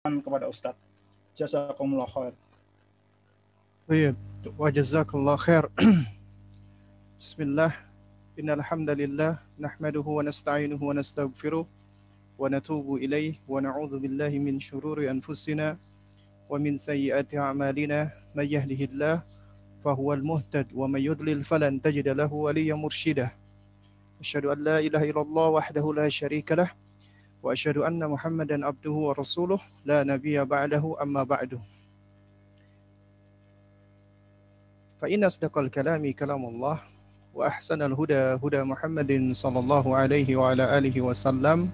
kepada Ustadz. Jazakumullah khair. Baik, wa jazakallah khair. Bismillah. Innal hamdalillah nahmaduhu wa nasta'inuhu wa nastaghfiruh wa natubu ilaih wa na'udzu billahi min syururi anfusina wa min sayyiati a'malina may yahdihillah fahuwal muhtad wa may yudlil falan tajid lahu waliyyan mursyida. Asyhadu an la ilaha illallah wahdahu la وأشهد أن محمدا عبده ورسوله لا نبي بعده أما بعد. فإن أصدق الكلام كلام الله وأحسن الهدى هدى محمد صلى الله عليه وعلى آله وسلم.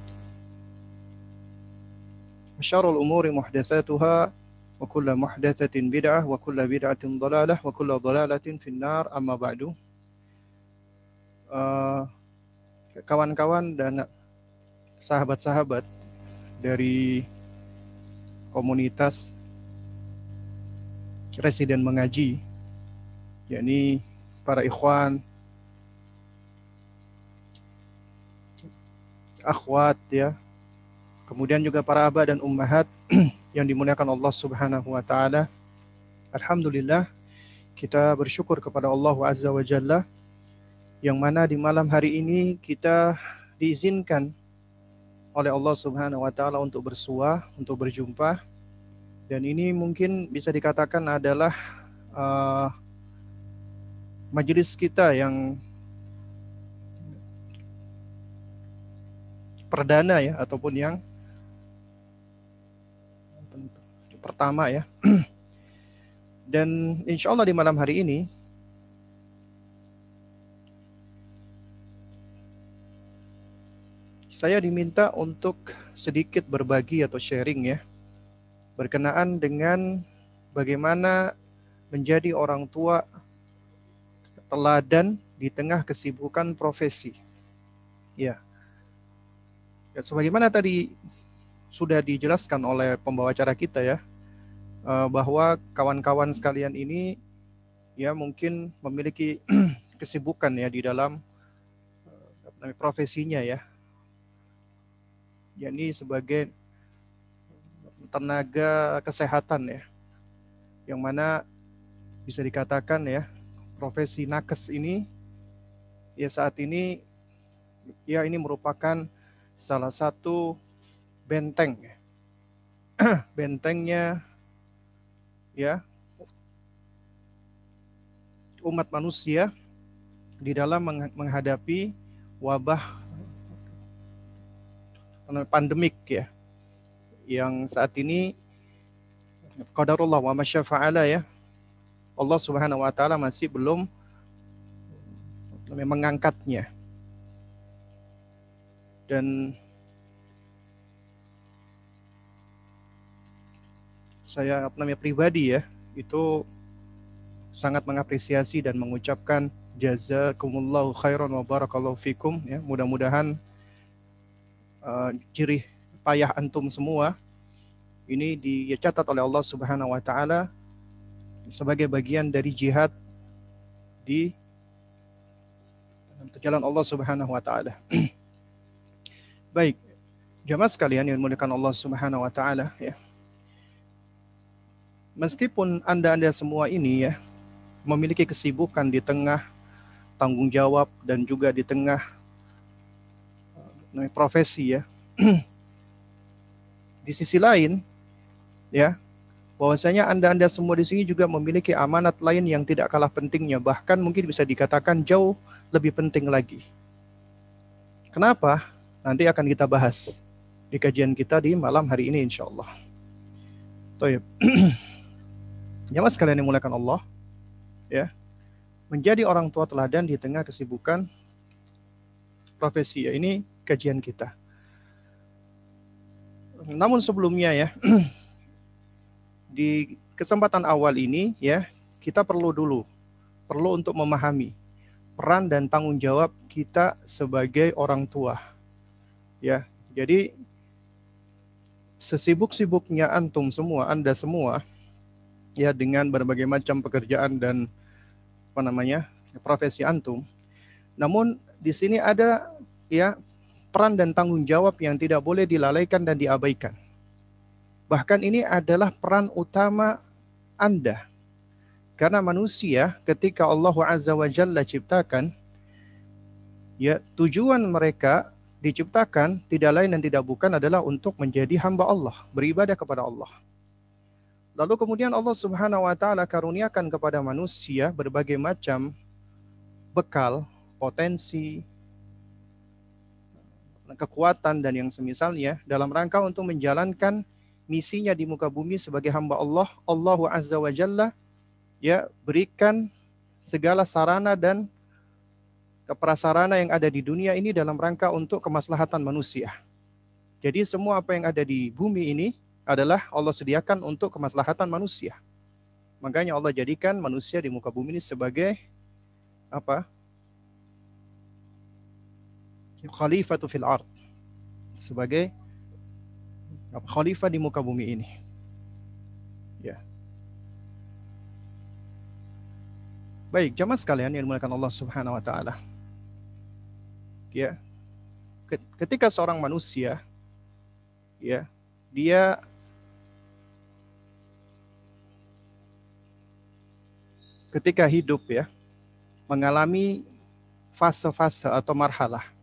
وشر الأمور محدثاتها وكل محدثة بدعة وكل بدعة ضلالة وكل ضلالة في النار أما بعد. آه، kawan-kawan dan sahabat-sahabat dari komunitas residen mengaji yakni para ikhwan akhwat ya. Kemudian juga para abah dan ummahat yang dimuliakan Allah Subhanahu wa taala. Alhamdulillah kita bersyukur kepada Allah Azza wa Jalla yang mana di malam hari ini kita diizinkan oleh Allah Subhanahu wa taala untuk bersua, untuk berjumpa. Dan ini mungkin bisa dikatakan adalah uh, majelis kita yang perdana ya ataupun yang pertama ya. Dan insya Allah di malam hari ini saya diminta untuk sedikit berbagi atau sharing ya berkenaan dengan bagaimana menjadi orang tua teladan di tengah kesibukan profesi. Ya. Ya, sebagaimana tadi sudah dijelaskan oleh pembawa acara kita ya, eh, bahwa kawan-kawan sekalian ini ya mungkin memiliki kesibukan ya di dalam eh, profesinya ya, yakni sebagai tenaga kesehatan ya, yang mana bisa dikatakan ya profesi nakes ini ya saat ini ya ini merupakan salah satu benteng bentengnya ya umat manusia di dalam menghadapi wabah pandemik ya yang saat ini qadarullah wa masyafa'ala ya. Allah Subhanahu wa taala masih belum mengangkatnya. Dan saya namanya pribadi ya itu sangat mengapresiasi dan mengucapkan jazakumullahu khairan wa barakallahu fikum ya. Mudah-mudahan uh, payah antum semua ini dicatat oleh Allah Subhanahu wa taala sebagai bagian dari jihad di jalan Allah Subhanahu wa taala. Baik, jamaah sekalian yang dimuliakan Allah Subhanahu wa taala ya. Meskipun Anda-anda semua ini ya memiliki kesibukan di tengah tanggung jawab dan juga di tengah uh, profesi ya. di sisi lain ya, bahwasanya Anda-anda semua di sini juga memiliki amanat lain yang tidak kalah pentingnya, bahkan mungkin bisa dikatakan jauh lebih penting lagi. Kenapa? nanti akan kita bahas di kajian kita di malam hari ini insya Allah. Toib. Jamaah sekalian yang mulakan Allah, ya, menjadi orang tua teladan di tengah kesibukan profesi ya ini kajian kita. Namun sebelumnya ya, di kesempatan awal ini ya kita perlu dulu perlu untuk memahami peran dan tanggung jawab kita sebagai orang tua Ya, jadi sesibuk-sibuknya antum semua, Anda semua ya dengan berbagai macam pekerjaan dan apa namanya? profesi antum. Namun di sini ada ya peran dan tanggung jawab yang tidak boleh dilalaikan dan diabaikan. Bahkan ini adalah peran utama Anda. Karena manusia ketika Allah Azza wa Jalla ciptakan, ya tujuan mereka diciptakan tidak lain dan tidak bukan adalah untuk menjadi hamba Allah, beribadah kepada Allah. Lalu kemudian Allah Subhanahu wa taala karuniakan kepada manusia berbagai macam bekal, potensi, kekuatan dan yang semisalnya dalam rangka untuk menjalankan misinya di muka bumi sebagai hamba Allah, Allah Azza wa Jalla ya berikan segala sarana dan keprasarana yang ada di dunia ini dalam rangka untuk kemaslahatan manusia. Jadi semua apa yang ada di bumi ini adalah Allah sediakan untuk kemaslahatan manusia. Makanya Allah jadikan manusia di muka bumi ini sebagai apa? Khalifatu fil ard. Sebagai khalifah di muka bumi ini. Ya. Baik, jamaah sekalian yang dimuliakan Allah Subhanahu wa taala. Ya. Ketika seorang manusia ya, dia ketika hidup ya mengalami fase-fase atau marhalah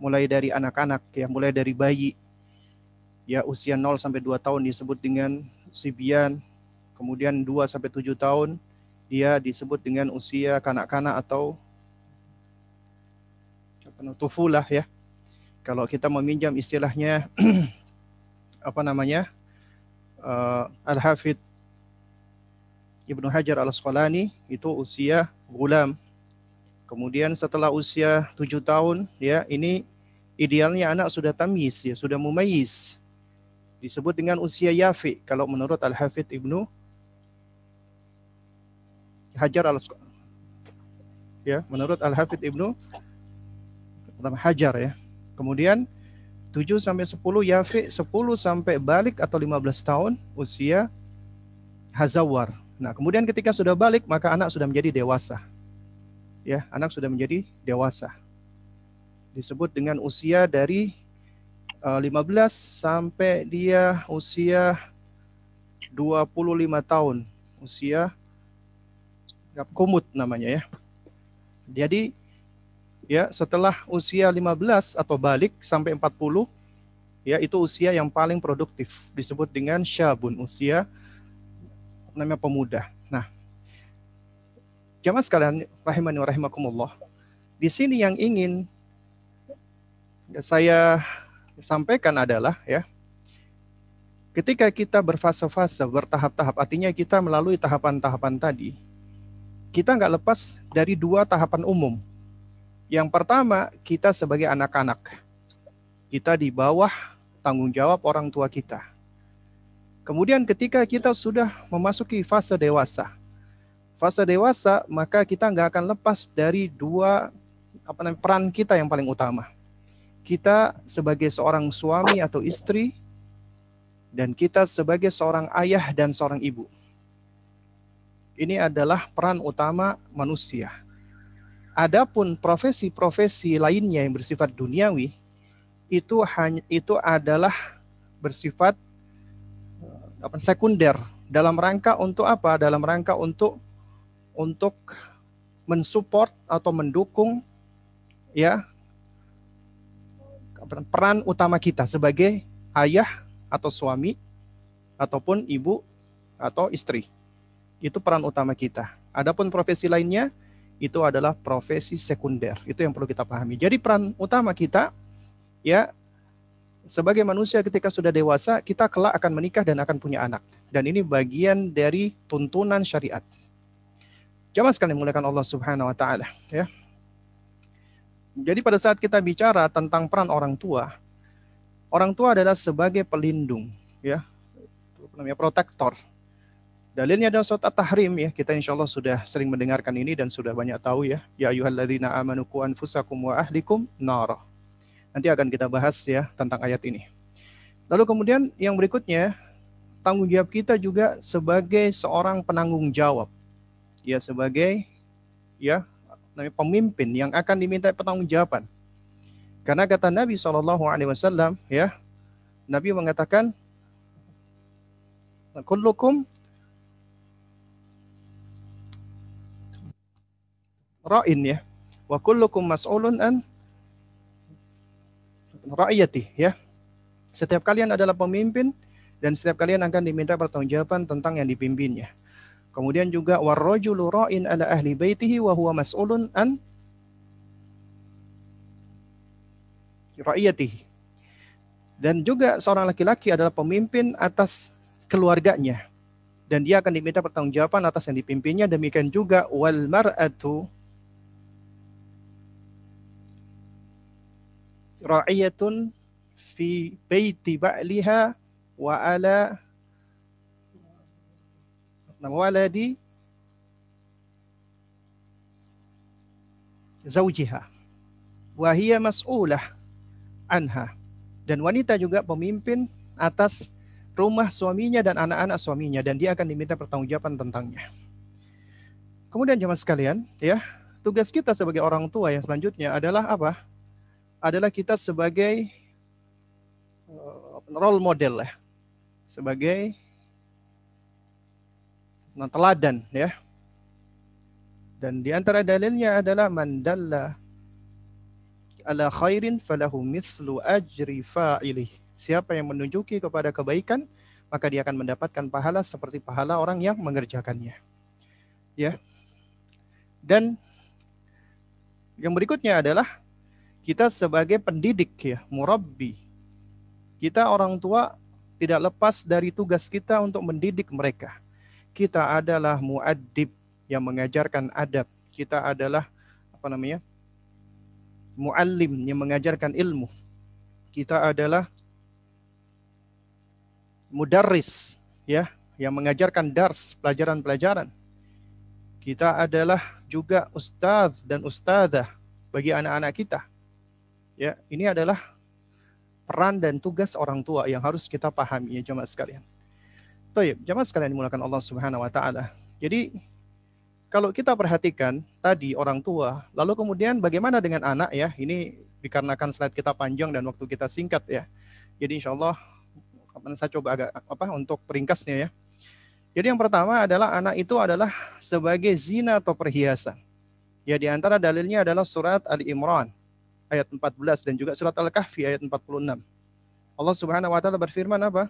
mulai dari anak-anak ya mulai dari bayi. Ya usia 0 sampai 2 tahun disebut dengan sibian kemudian 2 sampai 7 tahun dia disebut dengan usia kanak-kanak atau tufulah ya. Kalau kita meminjam istilahnya apa namanya uh, al-hafidh Ibnu Hajar al-Asqalani itu usia gulam. Kemudian setelah usia tujuh tahun, ya ini idealnya anak sudah tamis, ya sudah mumayyiz. Disebut dengan usia yafi kalau menurut Al-Hafidh Ibnu Hajar al ya menurut Al-Hafidh Ibnu Hajar ya. Kemudian 7 sampai 10 yafi, 10 sampai balik atau 15 tahun usia hazawar Nah, kemudian ketika sudah balik, maka anak sudah menjadi dewasa. Ya, anak sudah menjadi dewasa. Disebut dengan usia dari uh, eh, 15 sampai dia usia 25 tahun. Usia kumut namanya ya. Jadi ya setelah usia 15 atau balik sampai 40 ya itu usia yang paling produktif disebut dengan syabun usia namanya pemuda. Nah, jamaah sekalian rahimani wa rahimakumullah. Di sini yang ingin saya sampaikan adalah ya ketika kita berfase-fase, bertahap-tahap, artinya kita melalui tahapan-tahapan tadi, kita nggak lepas dari dua tahapan umum. Yang pertama, kita sebagai anak-anak, kita di bawah tanggung jawab orang tua kita. Kemudian ketika kita sudah memasuki fase dewasa, fase dewasa maka kita nggak akan lepas dari dua apa namanya peran kita yang paling utama. Kita sebagai seorang suami atau istri dan kita sebagai seorang ayah dan seorang ibu. Ini adalah peran utama manusia. Adapun profesi-profesi lainnya yang bersifat duniawi itu hanya itu adalah bersifat apa sekunder dalam rangka untuk apa? Dalam rangka untuk untuk mensupport atau mendukung ya peran utama kita sebagai ayah atau suami ataupun ibu atau istri. Itu peran utama kita. Adapun profesi lainnya itu adalah profesi sekunder. Itu yang perlu kita pahami. Jadi peran utama kita ya sebagai manusia ketika sudah dewasa, kita kelak akan menikah dan akan punya anak. Dan ini bagian dari tuntunan syariat. Jamaah sekalian menggunakan Allah Subhanahu wa taala, ya. Jadi pada saat kita bicara tentang peran orang tua, orang tua adalah sebagai pelindung, ya. namanya protektor. Dalilnya adalah surat At-Tahrim ya. Kita insya Allah sudah sering mendengarkan ini dan sudah banyak tahu ya. Ya ayuhalladzina amanu qu anfusakum wa ahlikum nara Nanti akan kita bahas ya tentang ayat ini. Lalu kemudian yang berikutnya, tanggung jawab kita juga sebagai seorang penanggung jawab. Ya sebagai ya pemimpin yang akan diminta pertanggungjawaban. Karena kata Nabi Shallallahu Alaihi Wasallam, ya Nabi mengatakan kullukum ra'in ya wa kullukum mas'ulun an ra'iyati ya. Setiap kalian adalah pemimpin dan setiap kalian akan diminta pertanggungjawaban tentang yang dipimpinnya. Kemudian juga warrajulu ra'in ala ahli baitihi wa huwa mas'ulun an ra'iyatihi. Dan juga seorang laki-laki adalah pemimpin atas keluarganya dan dia akan diminta pertanggungjawaban atas yang dipimpinnya demikian juga wal mar'atu ra'iyatun fi baiti ba'liha wa ala waladi zaujiha wa mas'ulah anha dan wanita juga pemimpin atas rumah suaminya dan anak-anak suaminya dan dia akan diminta pertanggungjawaban tentangnya. Kemudian jemaah sekalian, ya, tugas kita sebagai orang tua yang selanjutnya adalah apa? adalah kita sebagai uh, role model ya. Sebagai teladan ya. Dan di antara dalilnya adalah mandalla ala khairin falahu mithlu ajri fa'ilih. Siapa yang menunjuki kepada kebaikan, maka dia akan mendapatkan pahala seperti pahala orang yang mengerjakannya. Ya. Dan yang berikutnya adalah kita sebagai pendidik ya, murabbi. Kita orang tua tidak lepas dari tugas kita untuk mendidik mereka. Kita adalah muaddib yang mengajarkan adab. Kita adalah apa namanya? muallim yang mengajarkan ilmu. Kita adalah mudarris ya, yang mengajarkan dars, pelajaran-pelajaran. Kita adalah juga ustadz dan ustadzah bagi anak-anak kita. Ya, ini adalah peran dan tugas orang tua yang harus kita pahami ya jemaah sekalian. Toyib, jemaah sekalian dimulakan Allah Subhanahu wa taala. Jadi kalau kita perhatikan tadi orang tua, lalu kemudian bagaimana dengan anak ya? Ini dikarenakan slide kita panjang dan waktu kita singkat ya. Jadi insya Allah saya coba agak apa untuk peringkasnya ya. Jadi yang pertama adalah anak itu adalah sebagai zina atau perhiasan. Ya di antara dalilnya adalah surat Ali Imran ayat 14 dan juga surat Al-Kahfi ayat 46. Allah Subhanahu wa taala berfirman apa?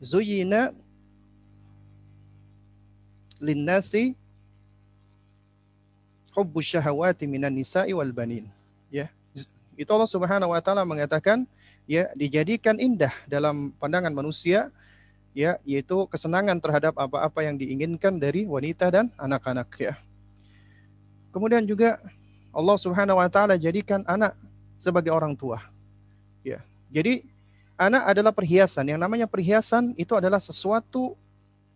Zuyina linnasi hubbu syahawati minan nisa'i wal banin. Ya. Itu Allah Subhanahu wa taala mengatakan ya dijadikan indah dalam pandangan manusia ya yaitu kesenangan terhadap apa-apa yang diinginkan dari wanita dan anak-anak ya. Kemudian juga Allah Subhanahu wa taala jadikan anak sebagai orang tua. Ya. Jadi anak adalah perhiasan. Yang namanya perhiasan itu adalah sesuatu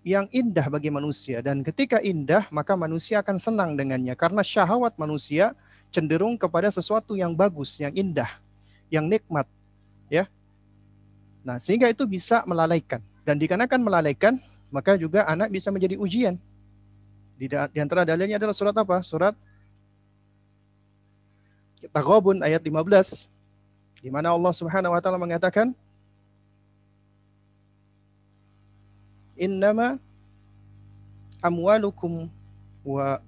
yang indah bagi manusia dan ketika indah maka manusia akan senang dengannya karena syahwat manusia cenderung kepada sesuatu yang bagus, yang indah, yang nikmat, ya. Nah, sehingga itu bisa melalaikan dan dikarenakan melalaikan maka juga anak bisa menjadi ujian. Di, antara dalilnya adalah surat apa? Surat Taghabun ayat 15 di mana Allah Subhanahu wa taala mengatakan Innama amwalukum wa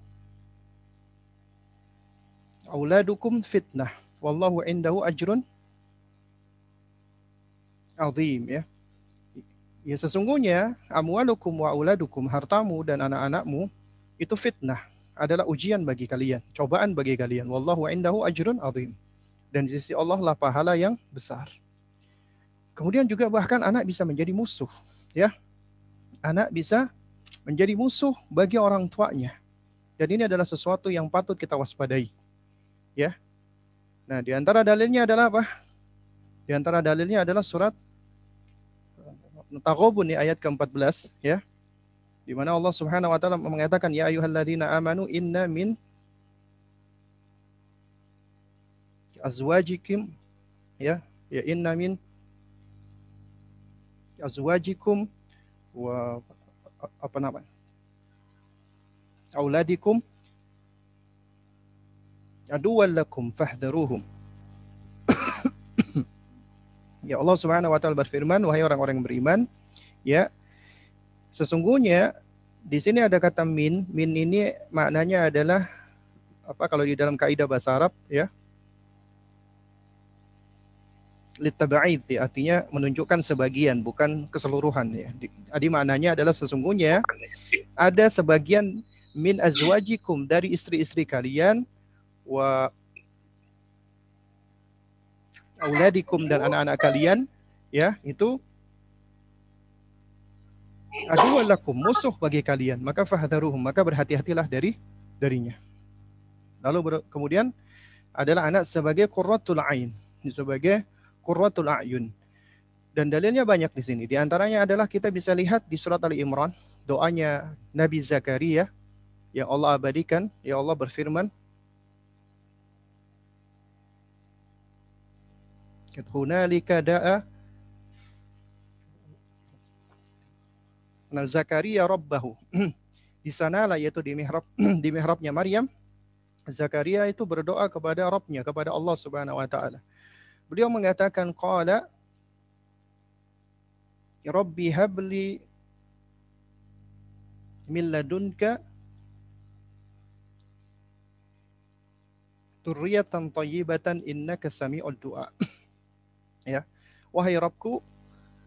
auladukum fitnah wallahu indahu ajrun azim ya. Ya sesungguhnya amwalukum wa auladukum hartamu dan anak-anakmu itu fitnah adalah ujian bagi kalian, cobaan bagi kalian. Wallahu indahu ajrun azim. Dan di sisi Allah lah pahala yang besar. Kemudian juga bahkan anak bisa menjadi musuh, ya. Anak bisa menjadi musuh bagi orang tuanya. Dan ini adalah sesuatu yang patut kita waspadai. Ya. Nah, di antara dalilnya adalah apa? Di antara dalilnya adalah surat Taghabun ayat ke-14 ya di mana Allah Subhanahu wa taala mengatakan ya ayyuhalladzina amanu inna min azwajikum ya ya inna min azwajikum wa apa namanya? Auladikum aduwwan lakum fahdharuhum. Ya Allah Subhanahu wa taala berfirman, wahai orang-orang yang beriman, ya sesungguhnya di sini ada kata min. Min ini maknanya adalah apa? Kalau di dalam kaidah bahasa Arab ya litaba'id ya, artinya menunjukkan sebagian bukan keseluruhan ya. Jadi maknanya adalah sesungguhnya ada sebagian min azwajikum dari istri-istri kalian wa auladikum dan anak-anak kalian ya. Itu aduwalakum musuh bagi kalian. Maka fahdharuhum maka berhati-hatilah dari darinya. Lalu kemudian adalah anak sebagai qurratul ain sebagai qurratul ayun. Dan dalilnya banyak di sini. Di antaranya adalah kita bisa lihat di surat Ali Imran, doanya Nabi Zakaria yang Allah abadikan, ya Allah berfirman, Hunalika da'a Zakaria Rabbahu. di sanalah yaitu di mihrab di mihrabnya Maryam, Zakaria itu berdoa kepada Rabbnya, kepada Allah Subhanahu wa taala. Beliau mengatakan qala Rabbi habli min ladunka turriyatan tayyibatan innaka sami'ud du'a. ya. Wahai Rabbku,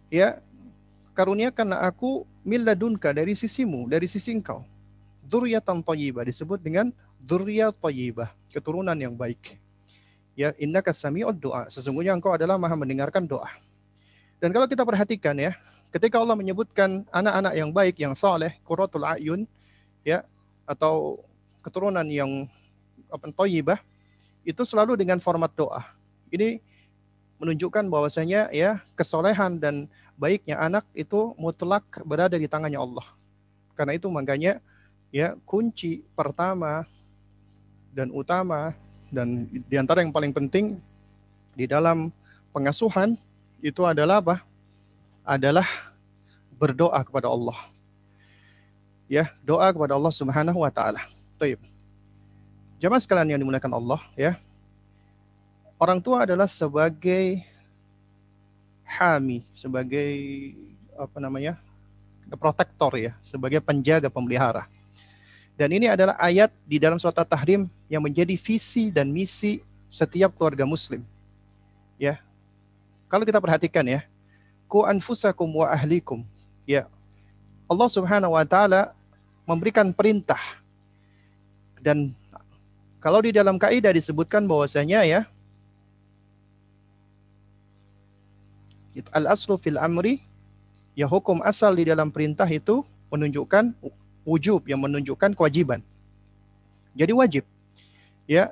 ya karuniakanlah aku min ladunka dari sisimu, dari sisi engkau. Dzurriyyatan thayyibah disebut dengan dzurriyyah thayyibah, keturunan yang baik ya innaka sami'ud doa. Sesungguhnya engkau adalah maha mendengarkan doa. Dan kalau kita perhatikan ya, ketika Allah menyebutkan anak-anak yang baik, yang saleh, qurratul ayun, ya, atau keturunan yang apa thayyibah, itu selalu dengan format doa. Ini menunjukkan bahwasanya ya kesolehan dan baiknya anak itu mutlak berada di tangannya Allah. Karena itu makanya ya kunci pertama dan utama dan di antara yang paling penting di dalam pengasuhan itu adalah apa? Adalah berdoa kepada Allah. Ya, doa kepada Allah Subhanahu wa taala. Baik. Jamaah sekalian yang dimuliakan Allah, ya. Orang tua adalah sebagai hami, sebagai apa namanya? protektor ya, sebagai penjaga pemelihara. Dan ini adalah ayat di dalam surat At-Tahrim yang menjadi visi dan misi setiap keluarga muslim. Ya. Kalau kita perhatikan ya, ku anfusakum wa ahlikum. Ya. Allah Subhanahu wa taala memberikan perintah. Dan kalau di dalam kaidah disebutkan bahwasanya ya al-aslu fil amri ya hukum asal di dalam perintah itu menunjukkan wujub yang menunjukkan kewajiban. Jadi wajib. Ya,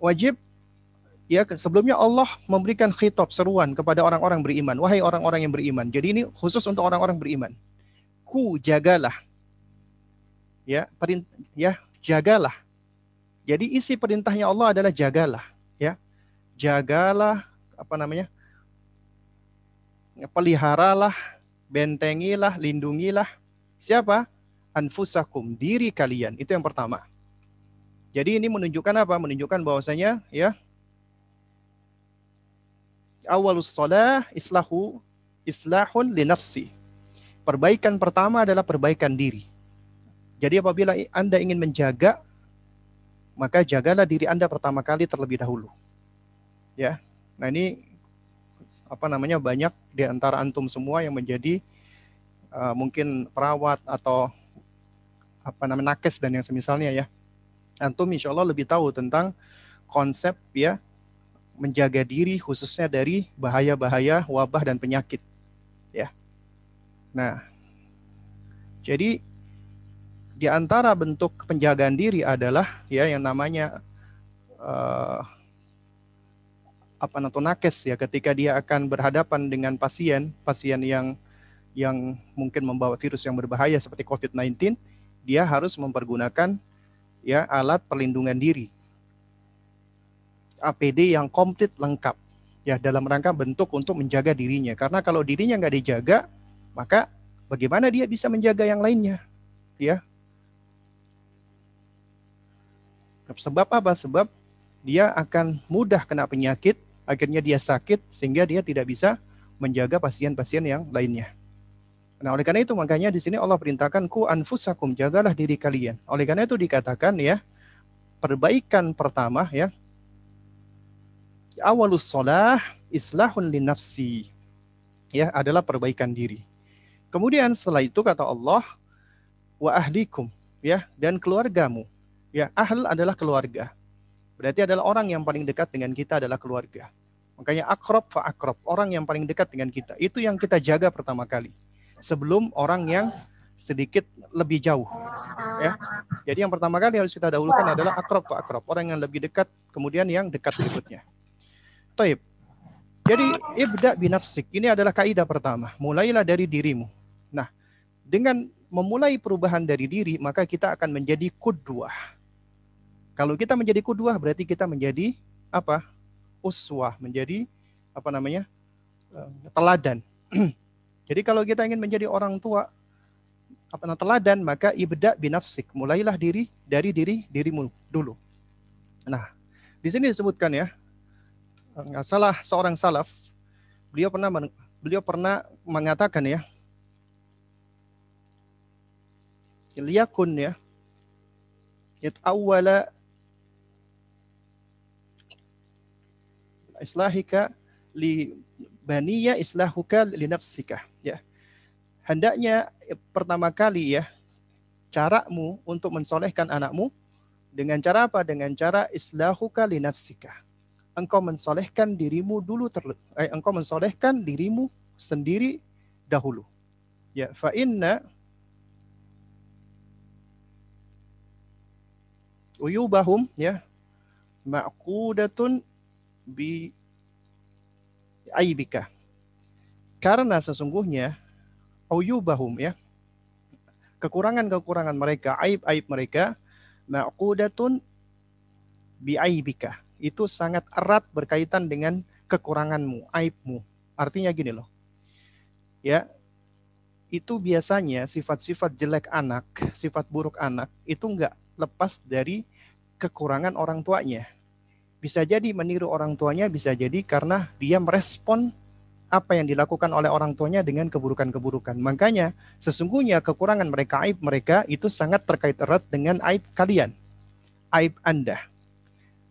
wajib ya sebelumnya Allah memberikan khitab seruan kepada orang-orang beriman. Wahai orang-orang yang beriman. Jadi ini khusus untuk orang-orang beriman. Ku jagalah. Ya, perint ya, jagalah. Jadi isi perintahnya Allah adalah jagalah, ya. Jagalah apa namanya? Peliharalah, bentengilah, lindungilah. Siapa? Anfusakum, diri kalian. Itu yang pertama. Jadi ini menunjukkan apa? Menunjukkan bahwasanya ya awalus salah islahu islahun li nafsi. Perbaikan pertama adalah perbaikan diri. Jadi apabila Anda ingin menjaga maka jagalah diri Anda pertama kali terlebih dahulu. Ya. Nah, ini apa namanya banyak di antara antum semua yang menjadi uh, mungkin perawat atau apa namanya nakes dan yang semisalnya ya. Antum insya Allah lebih tahu tentang konsep ya menjaga diri khususnya dari bahaya-bahaya wabah dan penyakit ya. Nah, jadi di antara bentuk penjagaan diri adalah ya yang namanya uh, apa nakes ya ketika dia akan berhadapan dengan pasien pasien yang yang mungkin membawa virus yang berbahaya seperti COVID-19 dia harus mempergunakan ya alat perlindungan diri. APD yang komplit lengkap ya dalam rangka bentuk untuk menjaga dirinya. Karena kalau dirinya nggak dijaga, maka bagaimana dia bisa menjaga yang lainnya? Ya. Sebab apa? Sebab dia akan mudah kena penyakit akhirnya dia sakit sehingga dia tidak bisa menjaga pasien-pasien yang lainnya. Nah, oleh karena itu makanya di sini Allah perintahkan ku anfusakum jagalah diri kalian. Oleh karena itu dikatakan ya perbaikan pertama ya awalus sholah islahun linafsi ya adalah perbaikan diri. Kemudian setelah itu kata Allah wa ahlikum ya dan keluargamu. Ya, ahl adalah keluarga. Berarti adalah orang yang paling dekat dengan kita adalah keluarga. Makanya akrob fa akrob, orang yang paling dekat dengan kita. Itu yang kita jaga pertama kali. Sebelum orang yang sedikit lebih jauh. Ya. Jadi yang pertama kali harus kita dahulukan adalah akrob fa akrob, orang yang lebih dekat, kemudian yang dekat berikutnya. Taib. Jadi ibda binafsik ini adalah kaidah pertama. Mulailah dari dirimu. Nah, dengan memulai perubahan dari diri, maka kita akan menjadi kudwah. Kalau kita menjadi kudwah berarti kita menjadi apa? Uswah, menjadi apa namanya? Eh, teladan. Jadi kalau kita ingin menjadi orang tua apa namanya teladan, maka ibda binafsik. Mulailah diri dari diri dirimu dulu. Nah, di sini disebutkan ya, salah seorang salaf, beliau pernah beliau pernah mengatakan ya, liyakun ya awala islahika li baniya islahuka li nafsika hendaknya pertama kali ya caramu untuk mensolehkan anakmu dengan cara apa? Dengan cara islahuka li nafsika. Engkau mensolehkan dirimu dulu terlebih eh, engkau mensolehkan dirimu sendiri dahulu. Ya fa inna uyubahum ya ma'qudatun bi aibika. Karena sesungguhnya uyubahum ya kekurangan-kekurangan mereka, aib-aib mereka ma'qudatun bi aibika. Itu sangat erat berkaitan dengan kekuranganmu, aibmu. Artinya gini loh. Ya, itu biasanya sifat-sifat jelek anak, sifat buruk anak itu enggak lepas dari kekurangan orang tuanya. Bisa jadi meniru orang tuanya, bisa jadi karena dia merespon apa yang dilakukan oleh orang tuanya dengan keburukan-keburukan. Makanya sesungguhnya kekurangan mereka, aib mereka itu sangat terkait erat dengan aib kalian, aib Anda.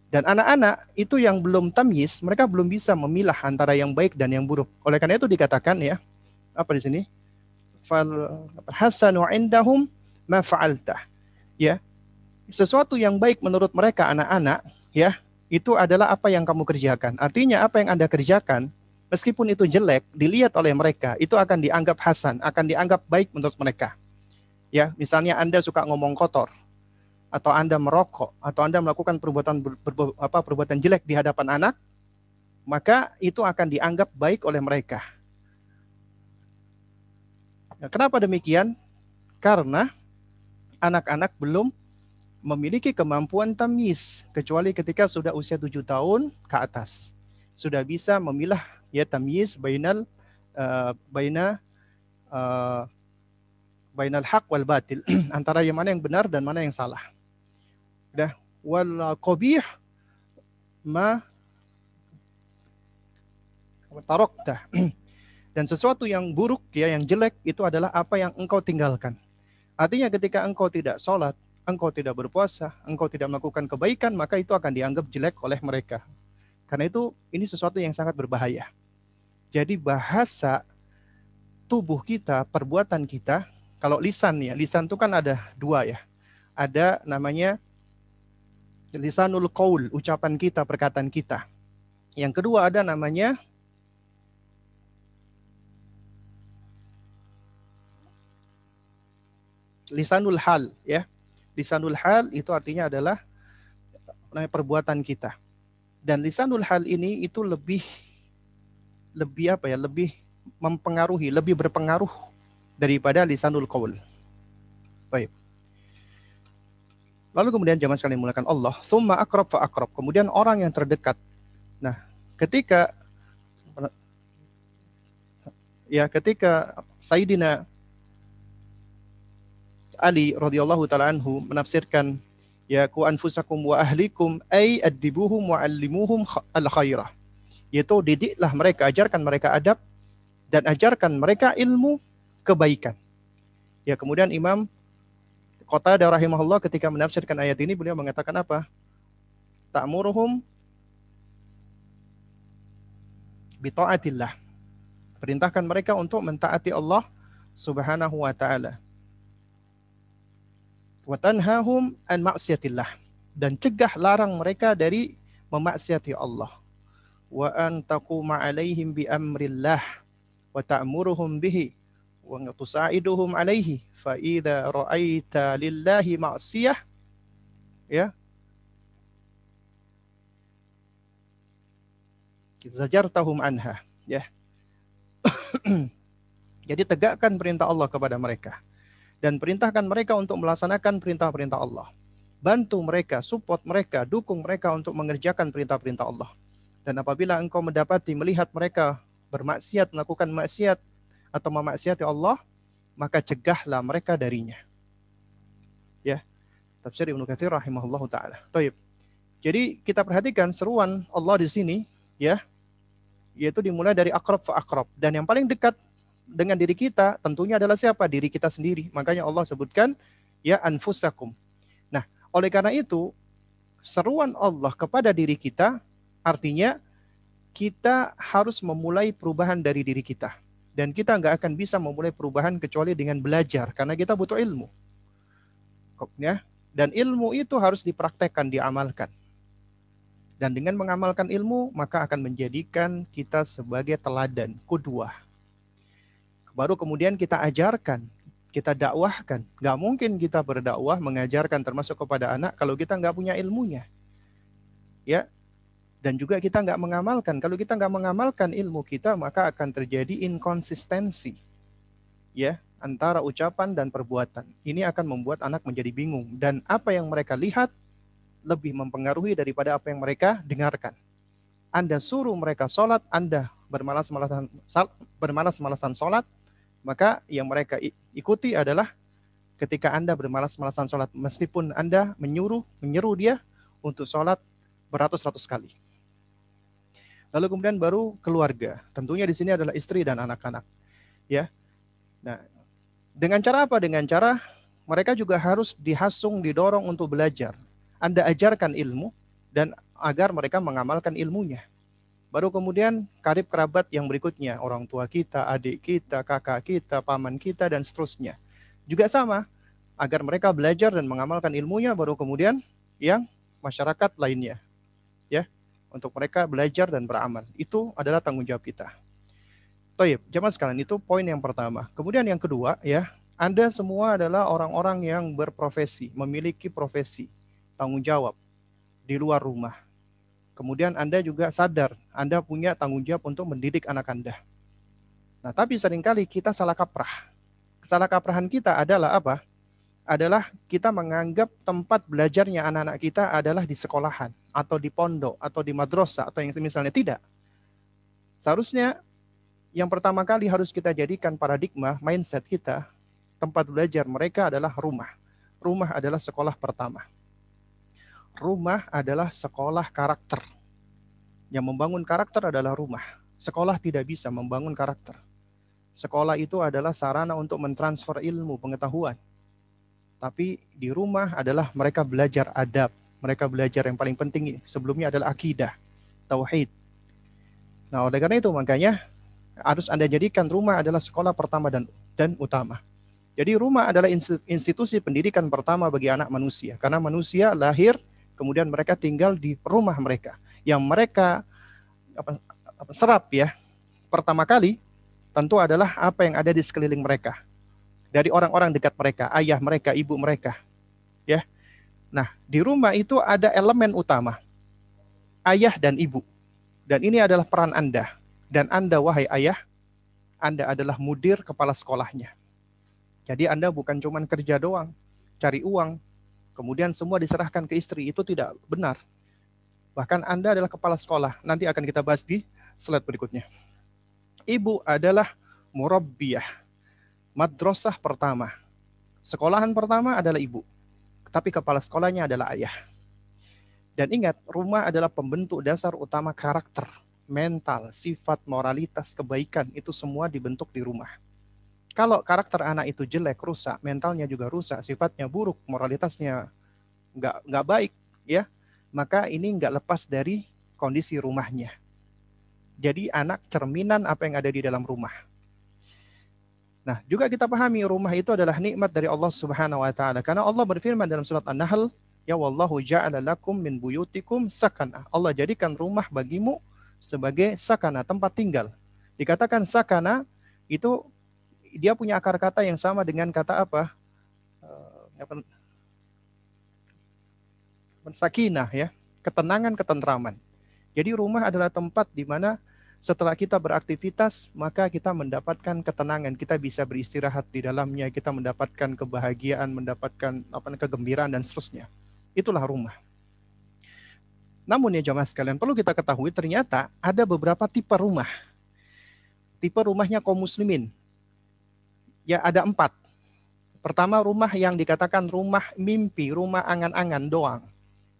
Dan anak-anak itu yang belum tamyiz, mereka belum bisa memilah antara yang baik dan yang buruk. Oleh karena itu dikatakan ya, apa di sini? Fal hasanu indahum ma fa'alta. Ya, sesuatu yang baik menurut mereka anak-anak ya itu adalah apa yang kamu kerjakan. Artinya apa yang Anda kerjakan meskipun itu jelek dilihat oleh mereka itu akan dianggap hasan, akan dianggap baik menurut mereka. Ya, misalnya Anda suka ngomong kotor atau Anda merokok atau Anda melakukan perbuatan ber, ber, apa perbuatan jelek di hadapan anak, maka itu akan dianggap baik oleh mereka. Nah, kenapa demikian? Karena anak-anak belum memiliki kemampuan tamis kecuali ketika sudah usia tujuh tahun ke atas sudah bisa memilah ya tamis bainal uh, baina uh, bainal hak wal batil antara yang mana yang benar dan mana yang salah. Dah wal qabih ma tarokta dan sesuatu yang buruk ya yang jelek itu adalah apa yang engkau tinggalkan. Artinya ketika engkau tidak sholat, engkau tidak berpuasa, engkau tidak melakukan kebaikan, maka itu akan dianggap jelek oleh mereka. Karena itu ini sesuatu yang sangat berbahaya. Jadi bahasa tubuh kita, perbuatan kita, kalau lisan ya, lisan itu kan ada dua ya. Ada namanya lisanul qaul, ucapan kita, perkataan kita. Yang kedua ada namanya lisanul hal ya lisanul hal itu artinya adalah perbuatan kita. Dan lisanul hal ini itu lebih lebih apa ya? Lebih mempengaruhi, lebih berpengaruh daripada lisanul qaul. Baik. Lalu kemudian zaman sekali mulakan Allah, summa akrab fa akrab. Kemudian orang yang terdekat. Nah, ketika ya ketika Sayyidina Ali radhiyallahu taala anhu menafsirkan ya ku anfusakum wa ahlikum ay adibuhum wa allimuhum al khairah. Yaitu didiklah mereka, ajarkan mereka adab dan ajarkan mereka ilmu kebaikan. Ya, kemudian Imam Kota rahimahullah ketika menafsirkan ayat ini beliau mengatakan apa? Ta'muruhum bita'atillah. Perintahkan mereka untuk mentaati Allah Subhanahu wa taala. Wa an maksiatillah dan cegah larang mereka dari memaksiati Allah. Wa an taquma alaihim bi amrillah wa ta'muruhum bihi wa tusaiduhum alaihi fa idza ra'aita lillahi ma'siyah. Ya. Zajartahum anha. Ya. Jadi tegakkan perintah Allah kepada mereka dan perintahkan mereka untuk melaksanakan perintah-perintah Allah. Bantu mereka support mereka dukung mereka untuk mengerjakan perintah-perintah Allah dan apabila engkau mendapati melihat mereka bermaksiat melakukan maksiat atau memaksiati Allah, maka cegahlah mereka darinya. Ya. Tafsir Ibnu Katsir rahimahullahu taala. Taib. Jadi kita perhatikan seruan Allah di sini ya yaitu dimulai dari akrab fa akrab dan yang paling dekat dengan diri kita tentunya adalah siapa? Diri kita sendiri. Makanya Allah sebutkan ya anfusakum. Nah, oleh karena itu seruan Allah kepada diri kita artinya kita harus memulai perubahan dari diri kita. Dan kita nggak akan bisa memulai perubahan kecuali dengan belajar, karena kita butuh ilmu. Ya, dan ilmu itu harus dipraktekkan, diamalkan. Dan dengan mengamalkan ilmu, maka akan menjadikan kita sebagai teladan, kudua. Baru kemudian kita ajarkan, kita dakwahkan. Nggak mungkin kita berdakwah, mengajarkan termasuk kepada anak kalau kita nggak punya ilmunya. Ya, dan juga kita nggak mengamalkan. Kalau kita nggak mengamalkan ilmu kita, maka akan terjadi inkonsistensi ya antara ucapan dan perbuatan. Ini akan membuat anak menjadi bingung dan apa yang mereka lihat lebih mempengaruhi daripada apa yang mereka dengarkan. Anda suruh mereka sholat, Anda bermalas-malasan bermalas-malasan sholat, maka yang mereka ikuti adalah ketika Anda bermalas-malasan sholat, meskipun Anda menyuruh, menyeru dia untuk sholat beratus-ratus kali. Lalu kemudian baru keluarga. Tentunya di sini adalah istri dan anak-anak. Ya. Nah, dengan cara apa? Dengan cara mereka juga harus dihasung, didorong untuk belajar. Anda ajarkan ilmu dan agar mereka mengamalkan ilmunya. Baru kemudian karib kerabat yang berikutnya, orang tua kita, adik kita, kakak kita, paman kita, dan seterusnya. Juga sama, agar mereka belajar dan mengamalkan ilmunya, baru kemudian yang masyarakat lainnya. Untuk mereka belajar dan beramal. Itu adalah tanggung jawab kita. Toyib, jamaah sekalian itu poin yang pertama. Kemudian yang kedua ya, Anda semua adalah orang-orang yang berprofesi, memiliki profesi, tanggung jawab di luar rumah. Kemudian Anda juga sadar, Anda punya tanggung jawab untuk mendidik anak Anda. Nah, tapi sering kali kita salah kaprah. Salah kaprahan kita adalah apa? Adalah kita menganggap tempat belajarnya anak-anak kita adalah di sekolahan atau di pondok atau di madrasah atau yang semisalnya tidak. Seharusnya yang pertama kali harus kita jadikan paradigma mindset kita tempat belajar mereka adalah rumah. Rumah adalah sekolah pertama. Rumah adalah sekolah karakter. Yang membangun karakter adalah rumah. Sekolah tidak bisa membangun karakter. Sekolah itu adalah sarana untuk mentransfer ilmu, pengetahuan tapi di rumah adalah mereka belajar adab, mereka belajar yang paling penting sebelumnya adalah akidah, tauhid. Nah, oleh karena itu makanya harus Anda jadikan rumah adalah sekolah pertama dan dan utama. Jadi rumah adalah institusi pendidikan pertama bagi anak manusia. Karena manusia lahir kemudian mereka tinggal di rumah mereka. Yang mereka apa, apa serap ya pertama kali tentu adalah apa yang ada di sekeliling mereka dari orang-orang dekat mereka, ayah mereka, ibu mereka. Ya. Nah, di rumah itu ada elemen utama. Ayah dan ibu. Dan ini adalah peran Anda. Dan Anda wahai ayah, Anda adalah mudir kepala sekolahnya. Jadi Anda bukan cuma kerja doang, cari uang, kemudian semua diserahkan ke istri. Itu tidak benar. Bahkan Anda adalah kepala sekolah. Nanti akan kita bahas di slide berikutnya. Ibu adalah murabbiyah madrasah pertama. Sekolahan pertama adalah ibu, tapi kepala sekolahnya adalah ayah. Dan ingat, rumah adalah pembentuk dasar utama karakter. mental, sifat, moralitas, kebaikan itu semua dibentuk di rumah. Kalau karakter anak itu jelek, rusak, mentalnya juga rusak, sifatnya buruk, moralitasnya nggak nggak baik, ya, maka ini nggak lepas dari kondisi rumahnya. Jadi anak cerminan apa yang ada di dalam rumah. Nah, juga kita pahami rumah itu adalah nikmat dari Allah Subhanahu wa taala. Karena Allah berfirman dalam surat An-Nahl, "Ya wallahu ja'ala lakum min buyutikum sakana." Allah jadikan rumah bagimu sebagai sakana, tempat tinggal. Dikatakan sakana itu dia punya akar kata yang sama dengan kata apa? Uh, sakinah ya, ketenangan, ketentraman. Jadi rumah adalah tempat di mana setelah kita beraktivitas, maka kita mendapatkan ketenangan, kita bisa beristirahat di dalamnya, kita mendapatkan kebahagiaan, mendapatkan apa kegembiraan dan seterusnya. Itulah rumah. Namun ya jamaah sekalian, perlu kita ketahui ternyata ada beberapa tipe rumah. Tipe rumahnya kaum muslimin. Ya ada empat. Pertama rumah yang dikatakan rumah mimpi, rumah angan-angan doang.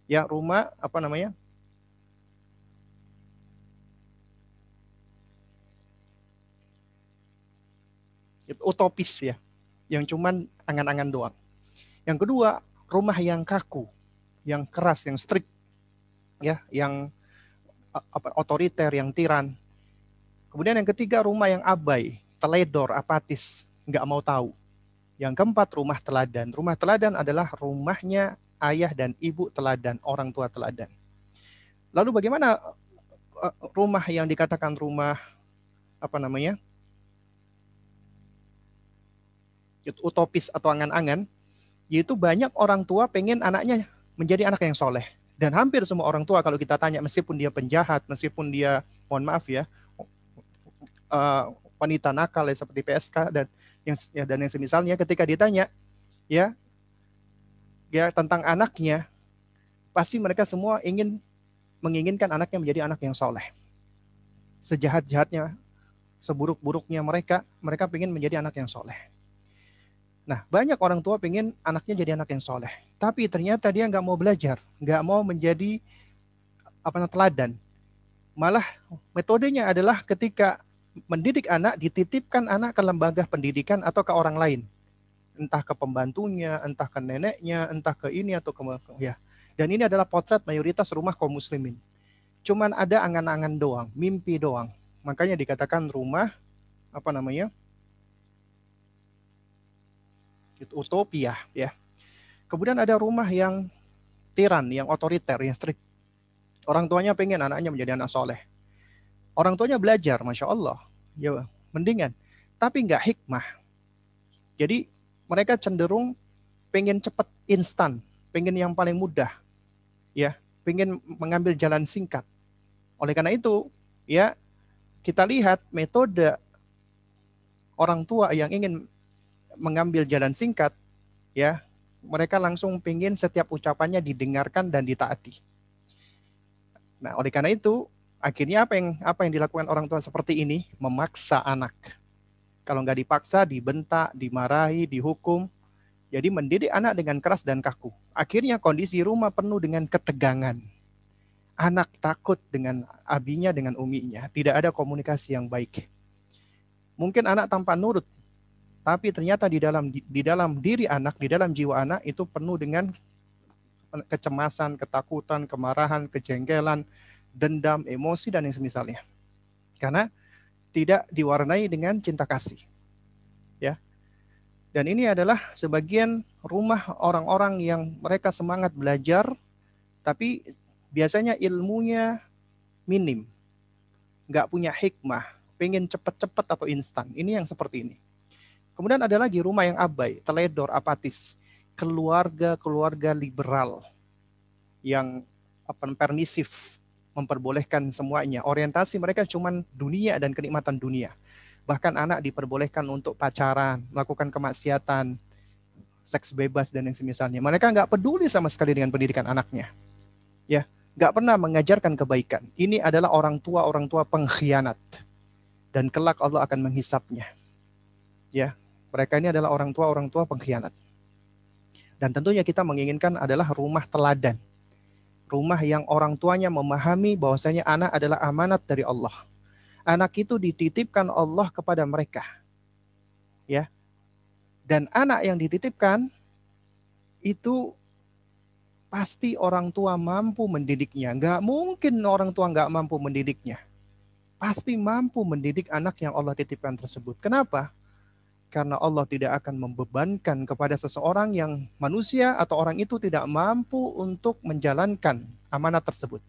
Ya rumah apa namanya? Utopis ya, yang cuman angan-angan doang. Yang kedua, rumah yang kaku, yang keras, yang strict, ya, yang apa, otoriter, yang tiran. Kemudian yang ketiga, rumah yang abai, teledor, apatis, nggak mau tahu. Yang keempat, rumah teladan. Rumah teladan adalah rumahnya ayah dan ibu teladan, orang tua teladan. Lalu bagaimana eh, rumah yang dikatakan rumah apa namanya utopis atau angan-angan, yaitu banyak orang tua pengen anaknya menjadi anak yang soleh. Dan hampir semua orang tua kalau kita tanya, meskipun dia penjahat, meskipun dia, mohon maaf ya, uh, wanita nakal ya, seperti PSK dan yang ya, dan yang semisalnya, ketika ditanya, ya, ya tentang anaknya, pasti mereka semua ingin menginginkan anaknya menjadi anak yang soleh. Sejahat-jahatnya, seburuk-buruknya mereka, mereka ingin menjadi anak yang soleh. Nah, banyak orang tua pengen anaknya jadi anak yang soleh. Tapi ternyata dia nggak mau belajar, nggak mau menjadi apa teladan. Malah metodenya adalah ketika mendidik anak, dititipkan anak ke lembaga pendidikan atau ke orang lain. Entah ke pembantunya, entah ke neneknya, entah ke ini atau ke ya. Dan ini adalah potret mayoritas rumah kaum muslimin. Cuman ada angan-angan doang, mimpi doang. Makanya dikatakan rumah apa namanya? Utopia ya. Kemudian ada rumah yang tiran, yang otoriter, yang strict. Orang tuanya pengen anaknya menjadi anak soleh. Orang tuanya belajar, masya Allah, ya mendingan. Tapi nggak hikmah. Jadi mereka cenderung pengen cepat instan, pengen yang paling mudah, ya, pengen mengambil jalan singkat. Oleh karena itu, ya kita lihat metode orang tua yang ingin mengambil jalan singkat, ya mereka langsung pingin setiap ucapannya didengarkan dan ditaati. Nah, oleh karena itu, akhirnya apa yang apa yang dilakukan orang tua seperti ini memaksa anak. Kalau nggak dipaksa, dibentak, dimarahi, dihukum. Jadi mendidik anak dengan keras dan kaku. Akhirnya kondisi rumah penuh dengan ketegangan. Anak takut dengan abinya, dengan uminya. Tidak ada komunikasi yang baik. Mungkin anak tanpa nurut tapi ternyata di dalam di dalam diri anak, di dalam jiwa anak itu penuh dengan kecemasan, ketakutan, kemarahan, kejengkelan, dendam, emosi dan yang semisalnya. Karena tidak diwarnai dengan cinta kasih. Ya. Dan ini adalah sebagian rumah orang-orang yang mereka semangat belajar tapi biasanya ilmunya minim. Nggak punya hikmah, pengen cepat-cepat atau instan. Ini yang seperti ini. Kemudian ada lagi rumah yang abai, teledor, apatis. Keluarga-keluarga liberal yang apa permisif, memperbolehkan semuanya. Orientasi mereka cuma dunia dan kenikmatan dunia. Bahkan anak diperbolehkan untuk pacaran, melakukan kemaksiatan, seks bebas dan yang semisalnya. Mereka nggak peduli sama sekali dengan pendidikan anaknya. Ya, nggak pernah mengajarkan kebaikan. Ini adalah orang tua orang tua pengkhianat dan kelak Allah akan menghisapnya. Ya, mereka ini adalah orang tua orang tua pengkhianat. Dan tentunya kita menginginkan adalah rumah teladan. Rumah yang orang tuanya memahami bahwasanya anak adalah amanat dari Allah. Anak itu dititipkan Allah kepada mereka. Ya. Dan anak yang dititipkan itu pasti orang tua mampu mendidiknya. Enggak mungkin orang tua enggak mampu mendidiknya. Pasti mampu mendidik anak yang Allah titipkan tersebut. Kenapa? Karena Allah tidak akan membebankan kepada seseorang yang manusia atau orang itu tidak mampu untuk menjalankan amanat tersebut.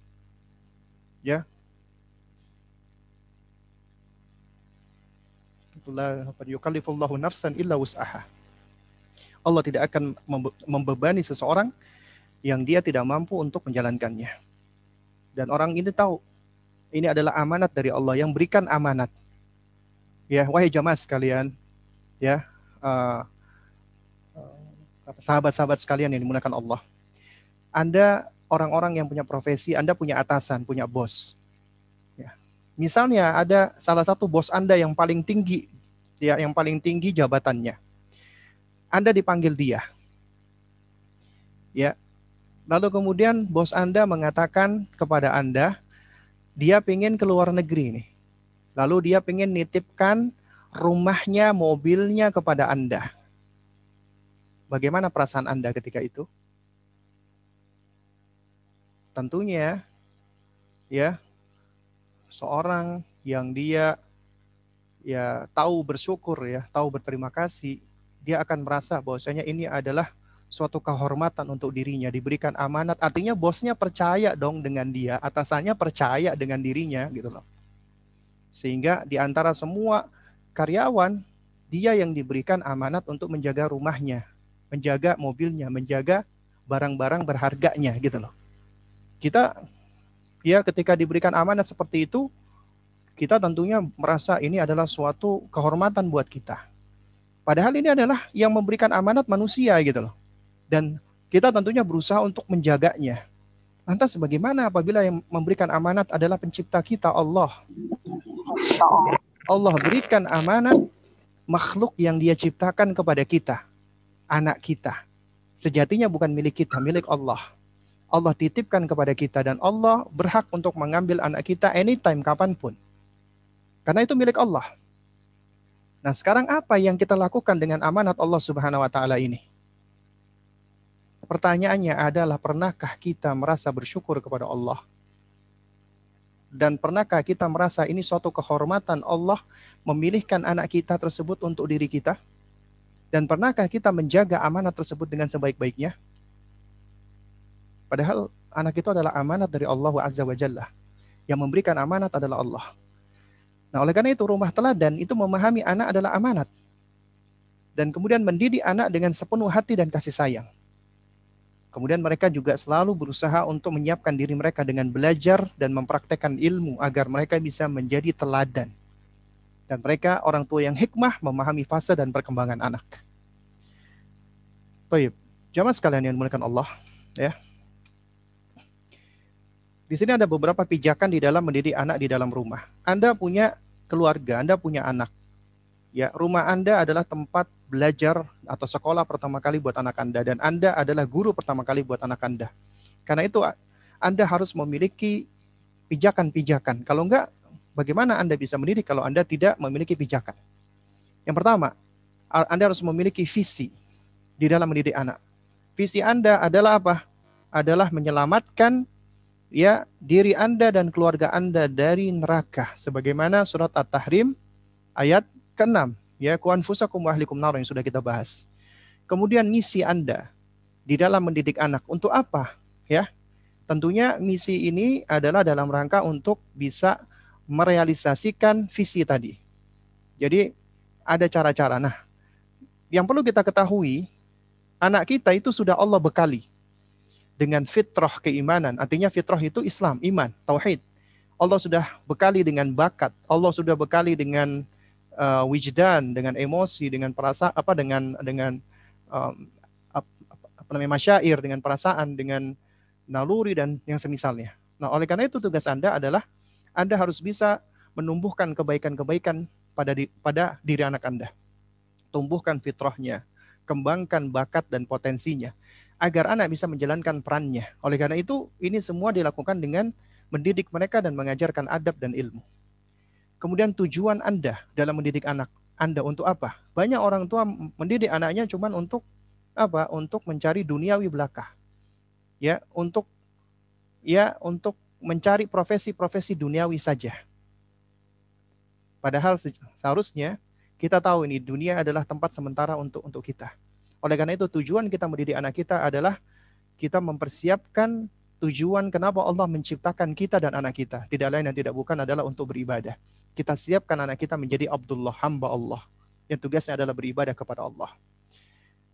Ya. Itulah nafsan illa wus'aha. Allah tidak akan membebani seseorang yang dia tidak mampu untuk menjalankannya. Dan orang ini tahu ini adalah amanat dari Allah yang berikan amanat. Ya, wahai jamaah sekalian, ya uh, sahabat-sahabat sekalian yang dimuliakan Allah. Anda orang-orang yang punya profesi, Anda punya atasan, punya bos. Ya. Misalnya ada salah satu bos Anda yang paling tinggi, ya, yang paling tinggi jabatannya. Anda dipanggil dia. Ya. Lalu kemudian bos Anda mengatakan kepada Anda, dia pengen ke luar negeri nih. Lalu dia pengen nitipkan rumahnya, mobilnya kepada Anda. Bagaimana perasaan Anda ketika itu? Tentunya ya seorang yang dia ya tahu bersyukur ya, tahu berterima kasih, dia akan merasa bahwasanya ini adalah suatu kehormatan untuk dirinya, diberikan amanat. Artinya bosnya percaya dong dengan dia, atasannya percaya dengan dirinya gitu loh. Sehingga di antara semua karyawan, dia yang diberikan amanat untuk menjaga rumahnya, menjaga mobilnya, menjaga barang-barang berharganya gitu loh. Kita ya ketika diberikan amanat seperti itu, kita tentunya merasa ini adalah suatu kehormatan buat kita. Padahal ini adalah yang memberikan amanat manusia gitu loh. Dan kita tentunya berusaha untuk menjaganya. Lantas bagaimana apabila yang memberikan amanat adalah pencipta kita Allah? Allah berikan amanat makhluk yang dia ciptakan kepada kita, anak kita. Sejatinya bukan milik kita, milik Allah. Allah titipkan kepada kita dan Allah berhak untuk mengambil anak kita anytime, kapan pun. Karena itu milik Allah. Nah sekarang apa yang kita lakukan dengan amanat Allah subhanahu wa ta'ala ini? Pertanyaannya adalah pernahkah kita merasa bersyukur kepada Allah? Dan pernahkah kita merasa ini suatu kehormatan Allah memilihkan anak kita tersebut untuk diri kita? Dan pernahkah kita menjaga amanat tersebut dengan sebaik-baiknya? Padahal anak itu adalah amanat dari Allah Azza wa Jalla. Yang memberikan amanat adalah Allah. Nah oleh karena itu rumah teladan itu memahami anak adalah amanat. Dan kemudian mendidik anak dengan sepenuh hati dan kasih sayang. Kemudian mereka juga selalu berusaha untuk menyiapkan diri mereka dengan belajar dan mempraktekkan ilmu agar mereka bisa menjadi teladan. Dan mereka orang tua yang hikmah memahami fase dan perkembangan anak. Toib, jamaah sekalian yang dimuliakan Allah, ya. Di sini ada beberapa pijakan di dalam mendidik anak di dalam rumah. Anda punya keluarga, Anda punya anak. Ya, rumah Anda adalah tempat belajar atau sekolah pertama kali buat anak Anda dan Anda adalah guru pertama kali buat anak Anda. Karena itu Anda harus memiliki pijakan-pijakan. Kalau enggak, bagaimana Anda bisa mendidik kalau Anda tidak memiliki pijakan? Yang pertama, Anda harus memiliki visi di dalam mendidik anak. Visi Anda adalah apa? Adalah menyelamatkan ya diri Anda dan keluarga Anda dari neraka sebagaimana surat At-Tahrim ayat keenam ya kuan fusakum ahlikum nar yang sudah kita bahas. Kemudian misi Anda di dalam mendidik anak untuk apa? Ya. Tentunya misi ini adalah dalam rangka untuk bisa merealisasikan visi tadi. Jadi ada cara-cara. Nah, yang perlu kita ketahui, anak kita itu sudah Allah bekali dengan fitrah keimanan. Artinya fitrah itu Islam, iman, tauhid. Allah sudah bekali dengan bakat, Allah sudah bekali dengan uh, wijdan, dengan emosi, dengan perasa apa dengan dengan um, apa, apa namanya masyair, dengan perasaan, dengan naluri dan yang semisalnya. Nah, oleh karena itu tugas Anda adalah Anda harus bisa menumbuhkan kebaikan-kebaikan pada di, pada diri anak Anda. Tumbuhkan fitrahnya, kembangkan bakat dan potensinya agar anak bisa menjalankan perannya. Oleh karena itu, ini semua dilakukan dengan mendidik mereka dan mengajarkan adab dan ilmu. Kemudian tujuan Anda dalam mendidik anak Anda untuk apa? Banyak orang tua mendidik anaknya cuma untuk apa? Untuk mencari duniawi belaka. Ya, untuk ya untuk mencari profesi-profesi duniawi saja. Padahal seharusnya kita tahu ini dunia adalah tempat sementara untuk untuk kita. Oleh karena itu tujuan kita mendidik anak kita adalah kita mempersiapkan tujuan kenapa Allah menciptakan kita dan anak kita. Tidak lain dan tidak bukan adalah untuk beribadah. Kita siapkan anak kita menjadi Abdullah, hamba Allah. Yang tugasnya adalah beribadah kepada Allah.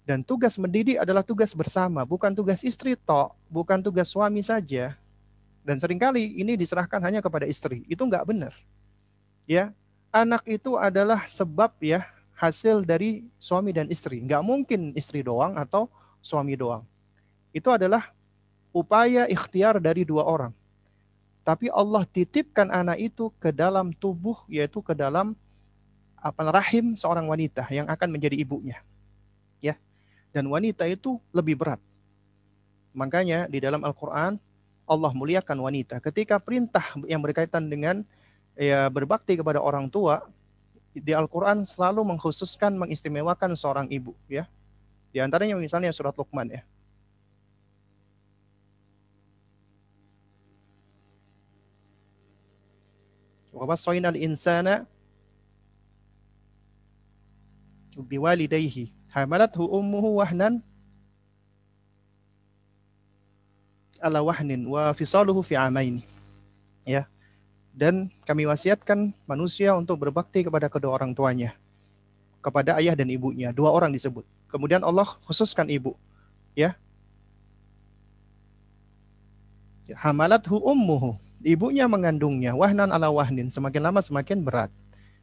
Dan tugas mendidik adalah tugas bersama, bukan tugas istri tok, bukan tugas suami saja. Dan sering kali ini diserahkan hanya kepada istri. Itu enggak benar. Ya, anak itu adalah sebab ya hasil dari suami dan istri. Enggak mungkin istri doang atau suami doang. Itu adalah upaya ikhtiar dari dua orang. Tapi Allah titipkan anak itu ke dalam tubuh, yaitu ke dalam apa rahim seorang wanita yang akan menjadi ibunya. Ya. Dan wanita itu lebih berat. Makanya di dalam Al-Qur'an Allah muliakan wanita. Ketika perintah yang berkaitan dengan ya berbakti kepada orang tua di Al-Qur'an selalu mengkhususkan mengistimewakan seorang ibu ya. Di antaranya misalnya surat Luqman ya. Wa wasaina al-insana biwalidayhi hamalathu ummuhu wahnan ala wahnin wa fisaluhu fi. Ya. Dan kami wasiatkan manusia untuk berbakti kepada kedua orang tuanya. Kepada ayah dan ibunya. Dua orang disebut. Kemudian Allah khususkan ibu. Ya. Hamalathu ummuhu ibunya mengandungnya wahnan ala wahnin semakin lama semakin berat.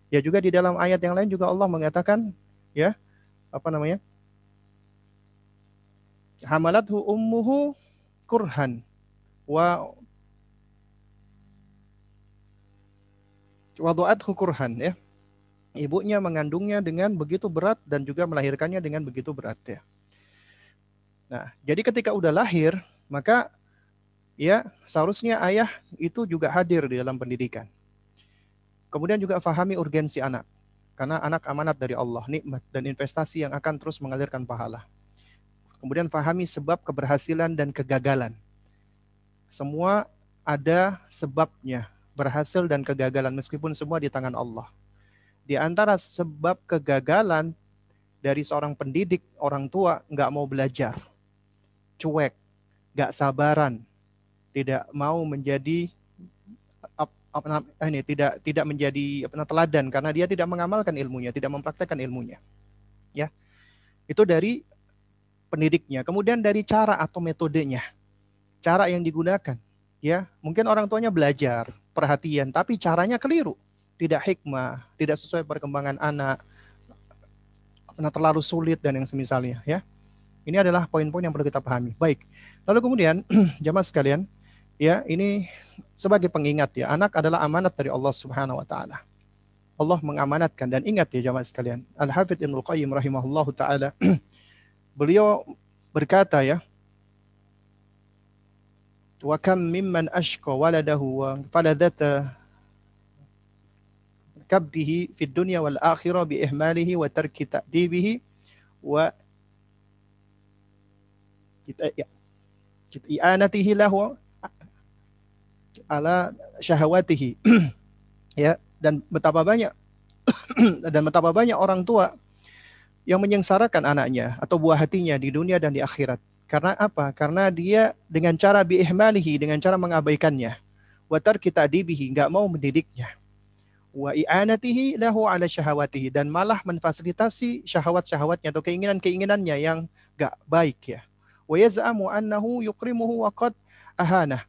Ya juga di dalam ayat yang lain juga Allah mengatakan ya apa namanya? Hamalathu ummuhu kurhan wa wadu'athu kurhan ya. Ibunya mengandungnya dengan begitu berat dan juga melahirkannya dengan begitu berat ya. Nah, jadi ketika udah lahir, maka ya seharusnya ayah itu juga hadir di dalam pendidikan. Kemudian juga fahami urgensi anak. Karena anak amanat dari Allah, nikmat dan investasi yang akan terus mengalirkan pahala. Kemudian fahami sebab keberhasilan dan kegagalan. Semua ada sebabnya, berhasil dan kegagalan meskipun semua di tangan Allah. Di antara sebab kegagalan dari seorang pendidik, orang tua nggak mau belajar, cuek, nggak sabaran, tidak mau menjadi apa ini tidak tidak menjadi apa teladan karena dia tidak mengamalkan ilmunya, tidak mempraktekkan ilmunya. Ya. Itu dari pendidiknya. Kemudian dari cara atau metodenya. Cara yang digunakan, ya. Mungkin orang tuanya belajar, perhatian, tapi caranya keliru. Tidak hikmah, tidak sesuai perkembangan anak. Pernah terlalu sulit dan yang semisalnya, ya. Ini adalah poin-poin yang perlu kita pahami. Baik. Lalu kemudian jamaah sekalian, ya ini sebagai pengingat ya anak adalah amanat dari Allah Subhanahu wa taala. Allah mengamanatkan dan ingat ya jamaah sekalian. Al Hafidz Ibnu Qayyim rahimahullahu taala beliau berkata ya wa kam mimman ashqa waladahu wa faladata kabdihi fid dunya wal akhirah bi ihmalihi wa tarki ta'dibihi wa kita ya i'anatihi lahu ala syahwatihi. ya, dan betapa banyak dan betapa banyak orang tua yang menyengsarakan anaknya atau buah hatinya di dunia dan di akhirat. Karena apa? Karena dia dengan cara biihmalihi, dengan cara mengabaikannya. Watar kita dibihi, nggak mau mendidiknya. Wa i'anatihi lahu ala syahwatihi. Dan malah memfasilitasi syahwat-syahwatnya atau keinginan-keinginannya yang nggak baik ya. Wa yaz'amu annahu yukrimuhu wa qad ahanah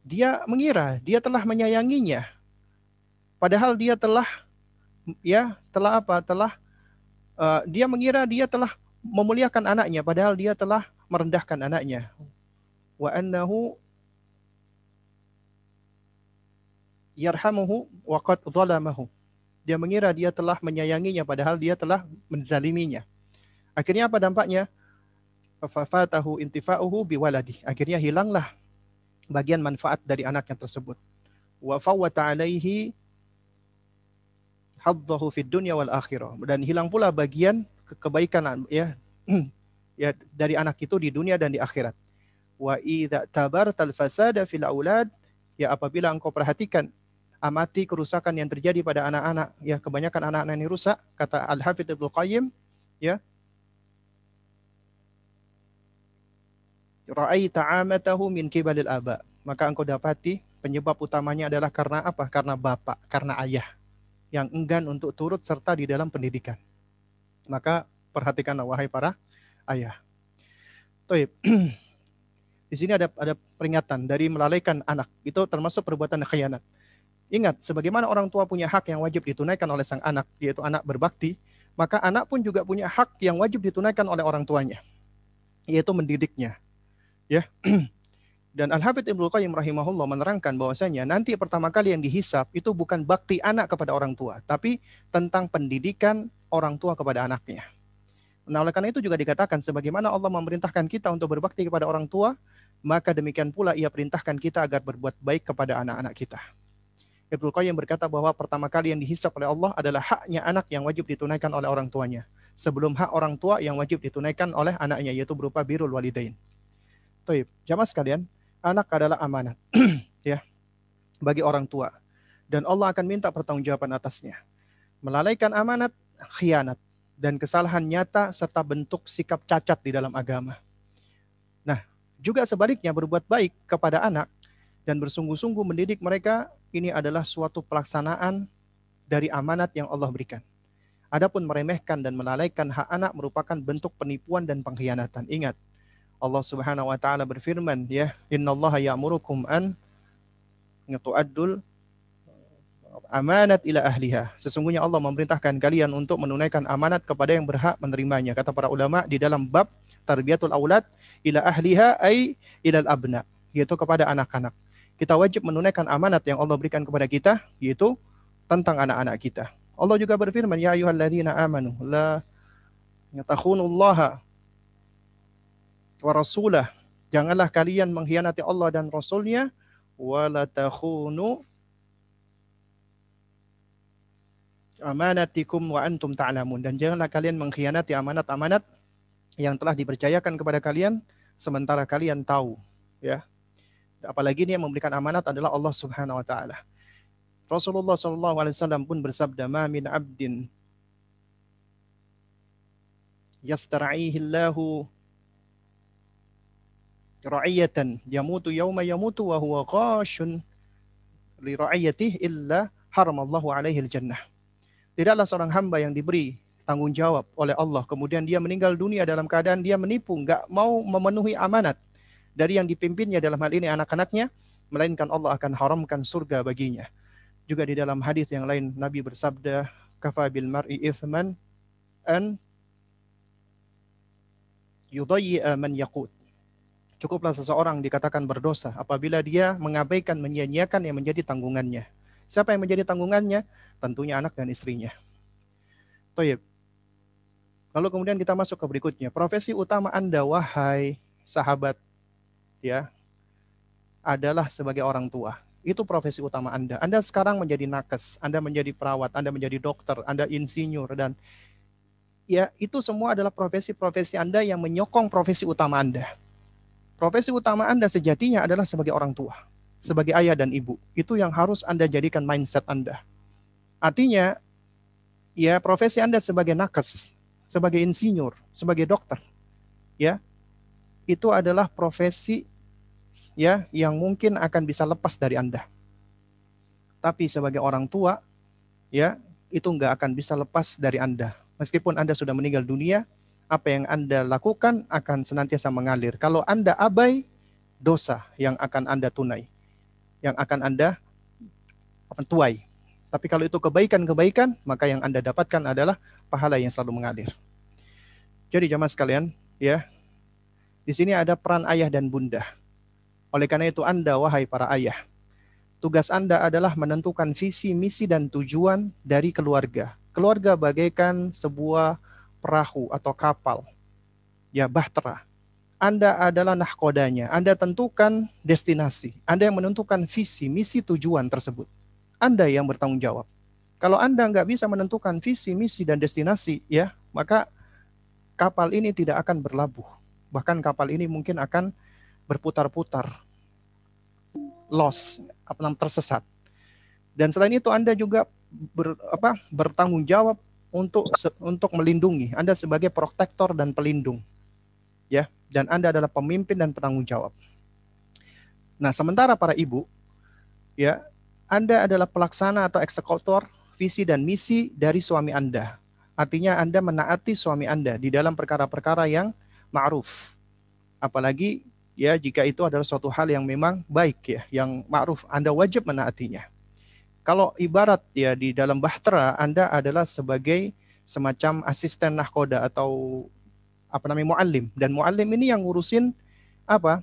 dia mengira dia telah menyayanginya. Padahal dia telah ya telah apa? Telah uh, dia mengira dia telah memuliakan anaknya padahal dia telah merendahkan anaknya. Wa annahu yarhamuhu wa qad zalamahu. Dia mengira dia telah menyayanginya padahal dia telah menzaliminya. Akhirnya apa dampaknya? Fafatahu intifa'uhu biwaladi. Akhirnya hilanglah bagian manfaat dari anaknya tersebut. Wa fawwata alaihi haddahu fid dunya wal akhirah. Dan hilang pula bagian kebaikan ya ya dari anak itu di dunia dan di akhirat. Wa idza tabartal fasada fil aulad ya apabila engkau perhatikan amati kerusakan yang terjadi pada anak-anak ya kebanyakan anak-anak ini rusak kata Al Hafidz Ibnu Qayyim ya ra'aita amatahu min kibalil aba. Maka engkau dapati penyebab utamanya adalah karena apa? Karena bapak karena ayah yang enggan untuk turut serta di dalam pendidikan. Maka perhatikanlah wahai para ayah. Toib. di sini ada ada peringatan dari melalaikan anak. Itu termasuk perbuatan khianat. Ingat sebagaimana orang tua punya hak yang wajib ditunaikan oleh sang anak yaitu anak berbakti maka anak pun juga punya hak yang wajib ditunaikan oleh orang tuanya yaitu mendidiknya Ya. Dan Al-Hafidh Ibnu Qayyim rahimahullah menerangkan bahwasanya nanti pertama kali yang dihisap itu bukan bakti anak kepada orang tua, tapi tentang pendidikan orang tua kepada anaknya. Nah, oleh karena itu juga dikatakan sebagaimana Allah memerintahkan kita untuk berbakti kepada orang tua, maka demikian pula ia perintahkan kita agar berbuat baik kepada anak-anak kita. Ibnu Qayyim berkata bahwa pertama kali yang dihisap oleh Allah adalah haknya anak yang wajib ditunaikan oleh orang tuanya, sebelum hak orang tua yang wajib ditunaikan oleh anaknya yaitu berupa birrul walidain. Taib. Jamaah sekalian, anak adalah amanat ya bagi orang tua dan Allah akan minta pertanggungjawaban atasnya. Melalaikan amanat, khianat dan kesalahan nyata serta bentuk sikap cacat di dalam agama. Nah, juga sebaliknya berbuat baik kepada anak dan bersungguh-sungguh mendidik mereka ini adalah suatu pelaksanaan dari amanat yang Allah berikan. Adapun meremehkan dan melalaikan hak anak merupakan bentuk penipuan dan pengkhianatan. Ingat, Allah Subhanahu wa taala berfirman ya, "Innallaha ya'murukum an tu'addul amanat ila ahliha." Sesungguhnya Allah memerintahkan kalian untuk menunaikan amanat kepada yang berhak menerimanya. Kata para ulama di dalam bab tarbiyatul aulad ila ahliha ay ilal abna, yaitu kepada anak-anak. Kita wajib menunaikan amanat yang Allah berikan kepada kita, yaitu tentang anak-anak kita. Allah juga berfirman, "Ya ayyuhalladzina amanu la yatakhunullaha wa rasulah. Janganlah kalian mengkhianati Allah dan Rasulnya. Wala takhunu amanatikum wa antum ta'lamun. Dan janganlah kalian mengkhianati amanat-amanat yang telah dipercayakan kepada kalian sementara kalian tahu. Ya, apalagi ini yang memberikan amanat adalah Allah Subhanahu wa taala. Rasulullah wasallam pun bersabda, "Ma min 'abdin yastar'ihi Allahu ra'iyatan yamutu yauma yamutu wa huwa qashun li ra'iyatihi illa haramallahu alaihi jannah. Tidaklah seorang hamba yang diberi tanggung jawab oleh Allah kemudian dia meninggal dunia dalam keadaan dia menipu, enggak mau memenuhi amanat dari yang dipimpinnya dalam hal ini anak-anaknya, melainkan Allah akan haramkan surga baginya. Juga di dalam hadis yang lain Nabi bersabda, "Kafa bil mar'i ithman an yudayyi'a man yaqut." Cukuplah seseorang dikatakan berdosa apabila dia mengabaikan menyia-nyiakan yang menjadi tanggungannya. Siapa yang menjadi tanggungannya? Tentunya anak dan istrinya. Toyib. Lalu kemudian kita masuk ke berikutnya. Profesi utama Anda, wahai sahabat, ya, adalah sebagai orang tua. Itu profesi utama Anda. Anda sekarang menjadi nakes, Anda menjadi perawat, Anda menjadi dokter, Anda insinyur, dan ya itu semua adalah profesi-profesi Anda yang menyokong profesi utama Anda. Profesi utama Anda sejatinya adalah sebagai orang tua, sebagai ayah dan ibu. Itu yang harus Anda jadikan mindset Anda. Artinya, ya profesi Anda sebagai nakes, sebagai insinyur, sebagai dokter, ya, itu adalah profesi ya yang mungkin akan bisa lepas dari Anda. Tapi sebagai orang tua, ya, itu nggak akan bisa lepas dari Anda. Meskipun Anda sudah meninggal dunia, apa yang Anda lakukan akan senantiasa mengalir. Kalau Anda abai, dosa yang akan Anda tunai, yang akan Anda tuai. Tapi kalau itu kebaikan-kebaikan, maka yang Anda dapatkan adalah pahala yang selalu mengalir. Jadi jamaah sekalian, ya, di sini ada peran ayah dan bunda. Oleh karena itu Anda, wahai para ayah, tugas Anda adalah menentukan visi, misi, dan tujuan dari keluarga. Keluarga bagaikan sebuah perahu atau kapal, ya bahtera, Anda adalah nahkodanya. Anda tentukan destinasi. Anda yang menentukan visi, misi, tujuan tersebut. Anda yang bertanggung jawab. Kalau Anda nggak bisa menentukan visi, misi, dan destinasi, ya, maka kapal ini tidak akan berlabuh. Bahkan kapal ini mungkin akan berputar-putar, lost, apa tersesat. Dan selain itu Anda juga ber, apa, bertanggung jawab untuk untuk melindungi. Anda sebagai protektor dan pelindung. Ya, dan Anda adalah pemimpin dan penanggung jawab. Nah, sementara para ibu ya, Anda adalah pelaksana atau eksekutor visi dan misi dari suami Anda. Artinya Anda menaati suami Anda di dalam perkara-perkara yang ma'ruf. Apalagi ya jika itu adalah suatu hal yang memang baik ya, yang ma'ruf, Anda wajib menaatinya. Kalau ibarat ya di dalam bahtera Anda adalah sebagai semacam asisten nahkoda atau apa namanya muallim dan muallim ini yang ngurusin apa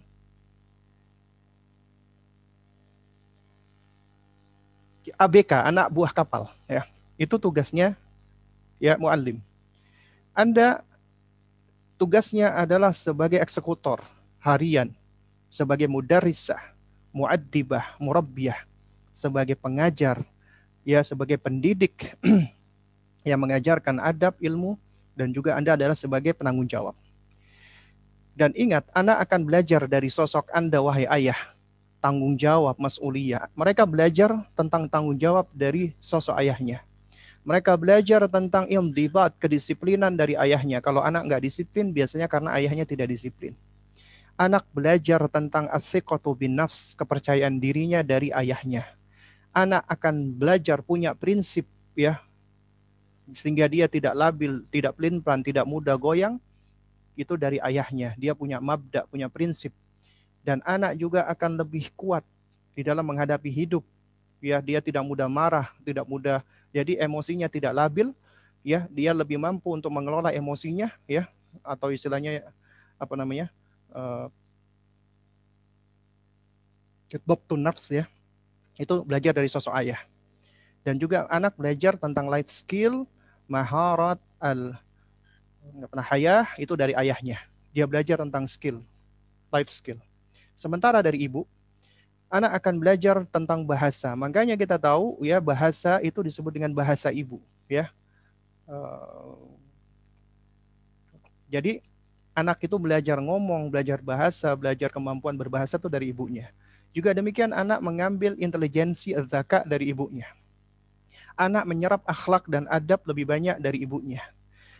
ABK, anak buah kapal, ya. Itu tugasnya ya muallim. Anda tugasnya adalah sebagai eksekutor harian, sebagai mudarisah, muaddibah, murabbiyah, sebagai pengajar, ya sebagai pendidik yang mengajarkan adab, ilmu, dan juga Anda adalah sebagai penanggung jawab. Dan ingat, anak akan belajar dari sosok Anda, wahai ayah, tanggung jawab mas'uliyah. Mereka belajar tentang tanggung jawab dari sosok ayahnya. Mereka belajar tentang ilmu dibat, kedisiplinan dari ayahnya. Kalau anak nggak disiplin, biasanya karena ayahnya tidak disiplin. Anak belajar tentang asyikotu bin nafs, kepercayaan dirinya dari ayahnya. Anak akan belajar punya prinsip ya, sehingga dia tidak labil, tidak pelin-pelan, tidak mudah goyang, itu dari ayahnya. Dia punya mabda, punya prinsip dan anak juga akan lebih kuat di dalam menghadapi hidup. Ya, dia tidak mudah marah, tidak mudah jadi emosinya tidak labil, ya, dia lebih mampu untuk mengelola emosinya, ya, atau istilahnya apa namanya? Uh, nafs ya. Itu belajar dari sosok ayah. Dan juga anak belajar tentang life skill, maharat al hayah itu dari ayahnya. Dia belajar tentang skill, life skill. Sementara dari ibu, anak akan belajar tentang bahasa. Makanya kita tahu ya bahasa itu disebut dengan bahasa ibu, ya. Uh, jadi anak itu belajar ngomong, belajar bahasa, belajar kemampuan berbahasa itu dari ibunya. Juga demikian anak mengambil intelijensi zakat dari ibunya. Anak menyerap akhlak dan adab lebih banyak dari ibunya.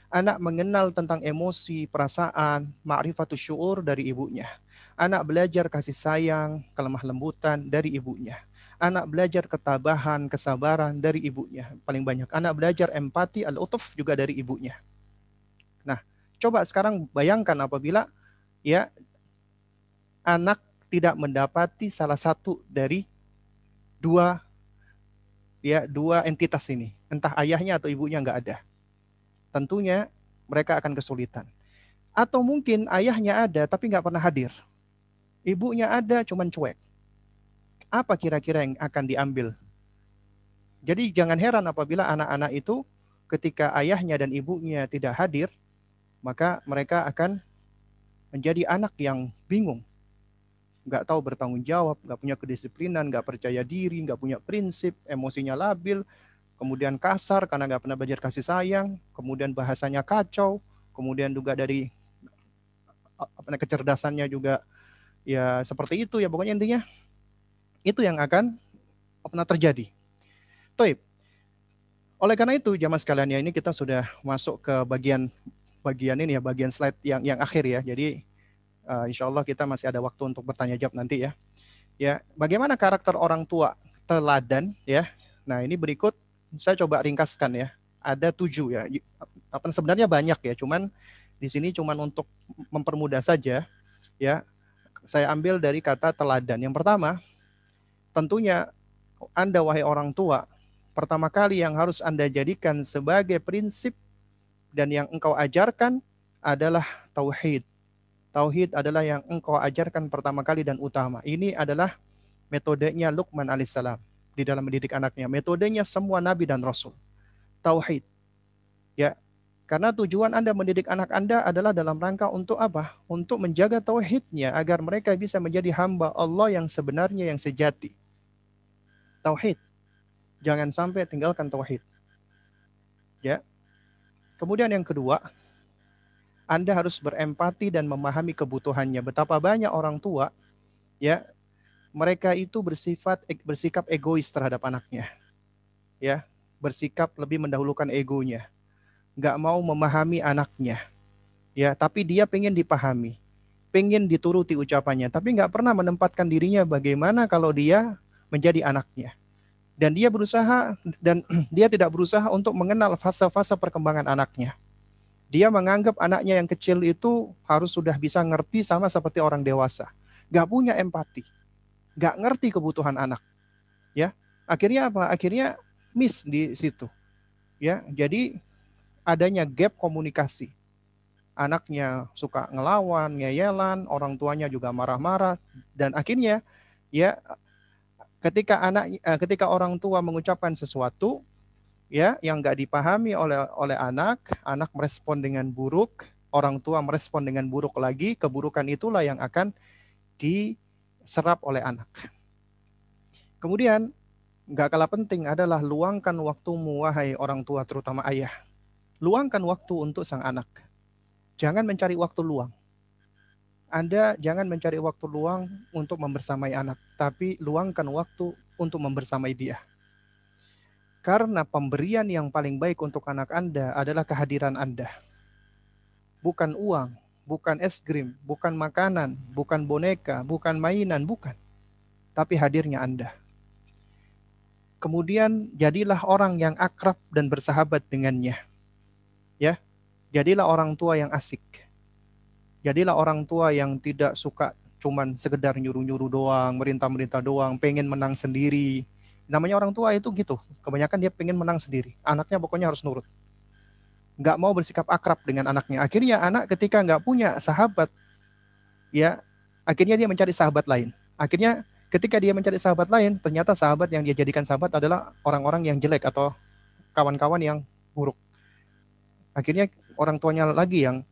Anak mengenal tentang emosi, perasaan, ma'rifatul syuur dari ibunya. Anak belajar kasih sayang, kelemah lembutan dari ibunya. Anak belajar ketabahan, kesabaran dari ibunya. Paling banyak. Anak belajar empati, al-utuf juga dari ibunya. Nah, coba sekarang bayangkan apabila ya anak tidak mendapati salah satu dari dua ya dua entitas ini, entah ayahnya atau ibunya nggak ada. Tentunya mereka akan kesulitan. Atau mungkin ayahnya ada tapi nggak pernah hadir. Ibunya ada cuman cuek. Apa kira-kira yang akan diambil? Jadi jangan heran apabila anak-anak itu ketika ayahnya dan ibunya tidak hadir, maka mereka akan menjadi anak yang bingung. Nggak tahu bertanggung jawab, nggak punya kedisiplinan, nggak percaya diri, nggak punya prinsip, emosinya labil, kemudian kasar karena nggak pernah belajar kasih sayang, kemudian bahasanya kacau, kemudian juga dari apa kecerdasannya juga ya seperti itu ya pokoknya intinya itu yang akan pernah terjadi. Toib. Oleh karena itu jamaah sekalian ya ini kita sudah masuk ke bagian bagian ini ya bagian slide yang yang akhir ya. Jadi uh, insya Allah kita masih ada waktu untuk bertanya jawab nanti ya. Ya bagaimana karakter orang tua teladan ya. Nah ini berikut saya coba ringkaskan ya. Ada tujuh ya. Apa sebenarnya banyak ya. Cuman di sini cuman untuk mempermudah saja ya saya ambil dari kata teladan. Yang pertama, tentunya Anda wahai orang tua, pertama kali yang harus Anda jadikan sebagai prinsip dan yang engkau ajarkan adalah tauhid. Tauhid adalah yang engkau ajarkan pertama kali dan utama. Ini adalah metodenya Luqman alaihissalam di dalam mendidik anaknya. Metodenya semua nabi dan rasul. Tauhid. Ya. Karena tujuan Anda mendidik anak Anda adalah dalam rangka untuk apa? Untuk menjaga tauhidnya agar mereka bisa menjadi hamba Allah yang sebenarnya yang sejati. Tauhid. Jangan sampai tinggalkan tauhid. Ya. Kemudian yang kedua, Anda harus berempati dan memahami kebutuhannya. Betapa banyak orang tua ya mereka itu bersifat bersikap egois terhadap anaknya. Ya, bersikap lebih mendahulukan egonya nggak mau memahami anaknya. Ya, tapi dia pengen dipahami, pengen dituruti ucapannya, tapi nggak pernah menempatkan dirinya bagaimana kalau dia menjadi anaknya. Dan dia berusaha dan dia tidak berusaha untuk mengenal fase-fase perkembangan anaknya. Dia menganggap anaknya yang kecil itu harus sudah bisa ngerti sama seperti orang dewasa. Gak punya empati. Gak ngerti kebutuhan anak. Ya, akhirnya apa? Akhirnya miss di situ. Ya, jadi adanya gap komunikasi. Anaknya suka ngelawan, ngeyelan, orang tuanya juga marah-marah dan akhirnya ya ketika anak eh, ketika orang tua mengucapkan sesuatu ya yang nggak dipahami oleh oleh anak, anak merespon dengan buruk, orang tua merespon dengan buruk lagi, keburukan itulah yang akan diserap oleh anak. Kemudian nggak kalah penting adalah luangkan waktumu wahai orang tua terutama ayah luangkan waktu untuk sang anak. Jangan mencari waktu luang. Anda jangan mencari waktu luang untuk membersamai anak, tapi luangkan waktu untuk membersamai dia. Karena pemberian yang paling baik untuk anak Anda adalah kehadiran Anda. Bukan uang, bukan es krim, bukan makanan, bukan boneka, bukan mainan, bukan. Tapi hadirnya Anda. Kemudian jadilah orang yang akrab dan bersahabat dengannya Ya, jadilah orang tua yang asik. Jadilah orang tua yang tidak suka cuman sekedar nyuruh-nyuruh doang, merintah-merintah doang, pengen menang sendiri. Namanya orang tua itu gitu. Kebanyakan dia pengen menang sendiri. Anaknya pokoknya harus nurut. Nggak mau bersikap akrab dengan anaknya. Akhirnya anak ketika nggak punya sahabat, ya akhirnya dia mencari sahabat lain. Akhirnya ketika dia mencari sahabat lain, ternyata sahabat yang dia jadikan sahabat adalah orang-orang yang jelek atau kawan-kawan yang buruk. Akhirnya orang tuanya lagi yang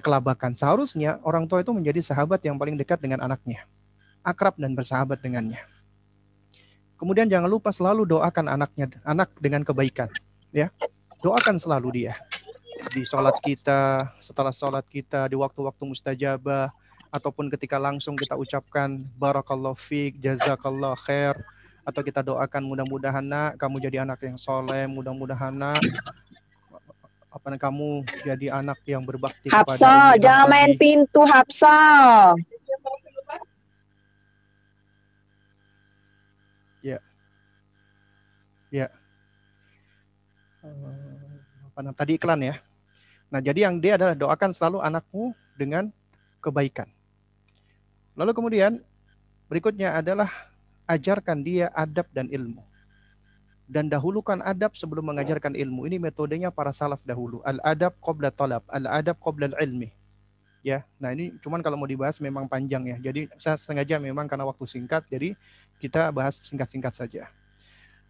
kelabakan. Seharusnya orang tua itu menjadi sahabat yang paling dekat dengan anaknya. Akrab dan bersahabat dengannya. Kemudian jangan lupa selalu doakan anaknya, anak dengan kebaikan. Ya, doakan selalu dia di sholat kita, setelah sholat kita, di waktu-waktu mustajabah, ataupun ketika langsung kita ucapkan barakallahu fiq, jazakallah khair, atau kita doakan mudah-mudahan nak kamu jadi anak yang soleh, mudah-mudahan nak apa kamu jadi anak yang berbakti Hapsa, jangan main pintu Hapsa. Ya. Eh, apa tadi iklan ya. Nah, jadi yang dia adalah doakan selalu anakmu dengan kebaikan. Lalu kemudian berikutnya adalah ajarkan dia adab dan ilmu dan dahulukan adab sebelum mengajarkan ilmu. Ini metodenya para salaf dahulu. Al-adab qabla talab, al-adab qabla ilmi. Ya, nah ini cuman kalau mau dibahas memang panjang ya. Jadi saya sengaja memang karena waktu singkat, jadi kita bahas singkat-singkat saja.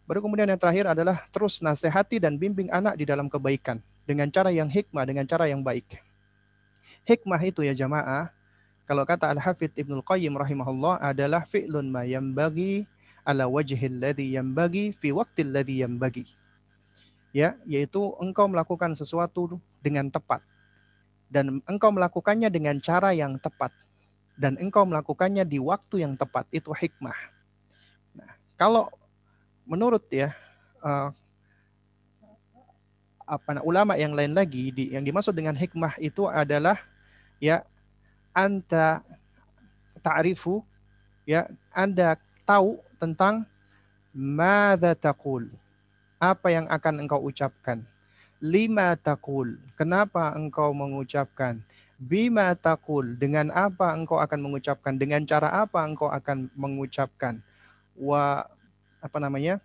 Baru kemudian yang terakhir adalah terus nasihati dan bimbing anak di dalam kebaikan dengan cara yang hikmah, dengan cara yang baik. Hikmah itu ya jamaah, kalau kata Al-Hafidh Ibnul Qayyim rahimahullah adalah fi'lun ma bagi ala wajhil ladhi bagi fi waqtil ladhi bagi Ya, yaitu engkau melakukan sesuatu dengan tepat dan engkau melakukannya dengan cara yang tepat dan engkau melakukannya di waktu yang tepat itu hikmah. Nah, kalau menurut ya uh, apa ulama yang lain lagi di, yang dimaksud dengan hikmah itu adalah ya anta ta'rifu ya anda tahu tentang mada taqul. Apa yang akan engkau ucapkan? Lima taqul. Kenapa engkau mengucapkan? Bima taqul. Dengan apa engkau akan mengucapkan? Dengan cara apa engkau akan mengucapkan? Wa apa namanya?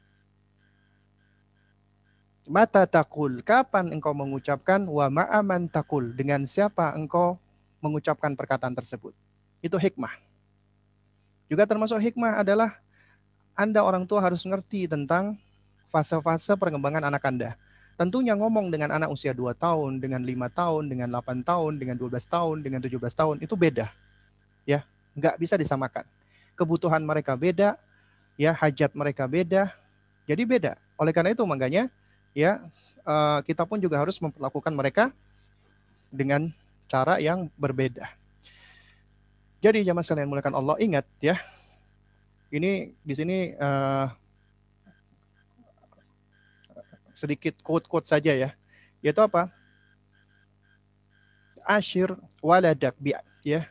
Mata takul, kapan engkau mengucapkan wa ma'aman takul, dengan siapa engkau mengucapkan perkataan tersebut. Itu hikmah. Juga termasuk hikmah adalah anda orang tua harus ngerti tentang fase-fase perkembangan anak Anda. Tentunya ngomong dengan anak usia 2 tahun, dengan lima tahun, dengan 8 tahun, dengan 12 tahun, dengan 17 tahun itu beda. Ya, nggak bisa disamakan. Kebutuhan mereka beda, ya hajat mereka beda, jadi beda. Oleh karena itu makanya ya eh, kita pun juga harus memperlakukan mereka dengan cara yang berbeda. Jadi jamaah sekalian mulakan Allah ingat ya. Ini di sini uh, sedikit quote-quote saja ya. Yaitu apa? Ashir waladak bi ya.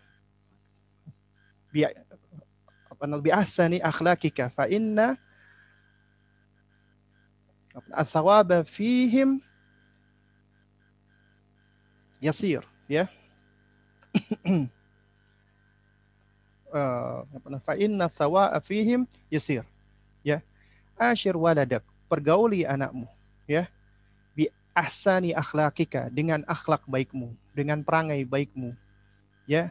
Bi apa bi ahsani akhlakika? Fa inna athawaba fihim yasir ya. uh, fa inna thawa'a fihim yasir ya. Ashir waladak pergauli anakmu ya. Bi ahsani akhlakika dengan akhlak baikmu dengan perangai baikmu ya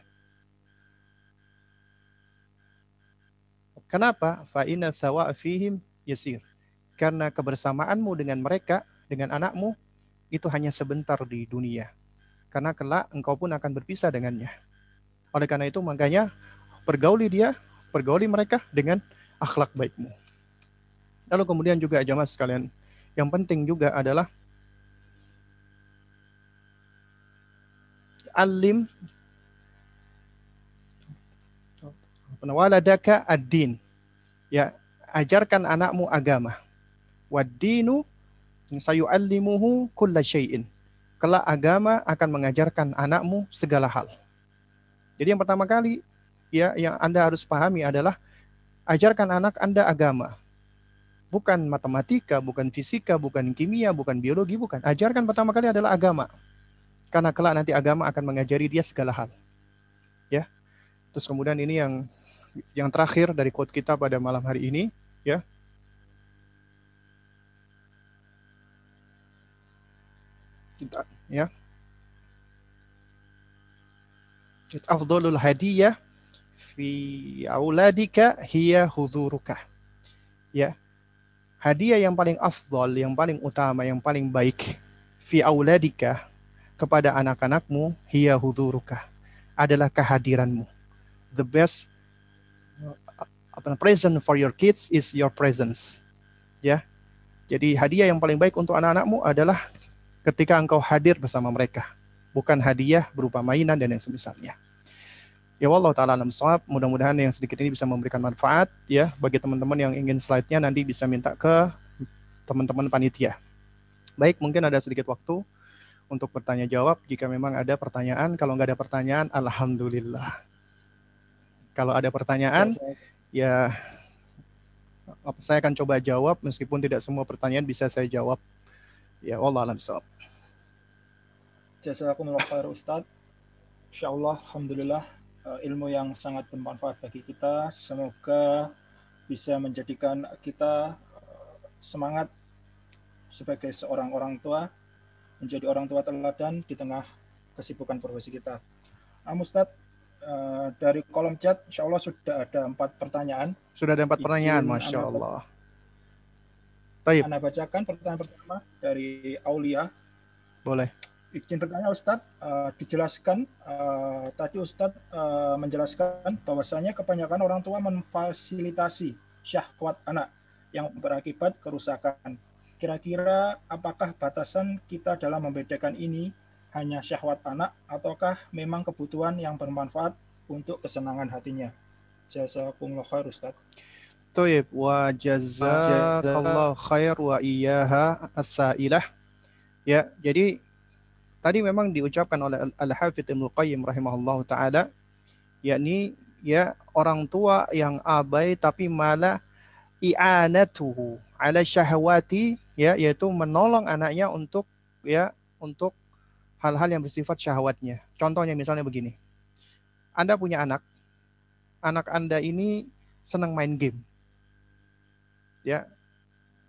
Kenapa? Fa inna sawa fihim yasir. Karena kebersamaanmu dengan mereka, dengan anakmu, itu hanya sebentar di dunia. Karena kelak engkau pun akan berpisah dengannya. Oleh karena itu makanya pergauli dia, pergauli mereka dengan akhlak baikmu. Lalu kemudian juga jamaah sekalian, yang penting juga adalah alim waladaka ad-din. Ya, ajarkan anakmu agama. Wad-dinu sayu'allimuhu kulla syai'in. Kelak agama akan mengajarkan anakmu segala hal. Jadi yang pertama kali ya yang Anda harus pahami adalah ajarkan anak Anda agama bukan matematika, bukan fisika, bukan kimia, bukan biologi, bukan. Ajarkan pertama kali adalah agama. Karena kelak nanti agama akan mengajari dia segala hal. Ya. Terus kemudian ini yang yang terakhir dari quote kita pada malam hari ini, ya. Kita, ya. Afdalul hadiyah fi auladika hiya huduruka. Ya hadiah yang paling afdol, yang paling utama, yang paling baik fi auladika kepada anak-anakmu hiya huduruka adalah kehadiranmu. The best apa present for your kids is your presence. Ya. Jadi hadiah yang paling baik untuk anak-anakmu adalah ketika engkau hadir bersama mereka, bukan hadiah berupa mainan dan yang semisalnya. Ya Allah taala alam sawab. Mudah-mudahan yang sedikit ini bisa memberikan manfaat ya bagi teman-teman yang ingin slide-nya nanti bisa minta ke teman-teman panitia. Baik, mungkin ada sedikit waktu untuk bertanya jawab jika memang ada pertanyaan. Kalau nggak ada pertanyaan, alhamdulillah. Kalau ada pertanyaan, ya akan coba jawab meskipun tidak semua pertanyaan bisa saya jawab. Ya Allah alam sawab. Jazakumullah khair Ustaz. Insyaallah alhamdulillah Eh, ilmu yang sangat bermanfaat bagi kita. Semoga bisa menjadikan kita eh, semangat sebagai seorang orang tua, menjadi orang tua teladan di tengah kesibukan profesi kita. Nah, Eh, dari kolom chat, insya Allah sudah ada empat pertanyaan. Sudah ada empat pertanyaan, Masya Allah. Taib. Anda bacakan pertanyaan pertama dari Aulia. Boleh izin bertanya Ustadz, uh, dijelaskan uh, tadi Ustadz uh, menjelaskan bahwasanya kebanyakan orang tua memfasilitasi syahwat anak yang berakibat kerusakan. Kira-kira apakah batasan kita dalam membedakan ini hanya syahwat anak ataukah memang kebutuhan yang bermanfaat untuk kesenangan hatinya? Jazakumullah khair Ustadz. Toyib wa jazakallah khair wa iyaha as-sailah. Ya, jadi tadi memang diucapkan oleh Al-Hafidh Ibnu Qayyim rahimahullah taala yakni ya orang tua yang abai tapi malah i'anatuhu ala syahwati ya yaitu menolong anaknya untuk ya untuk hal-hal yang bersifat syahwatnya. Contohnya misalnya begini. Anda punya anak. Anak Anda ini senang main game. Ya.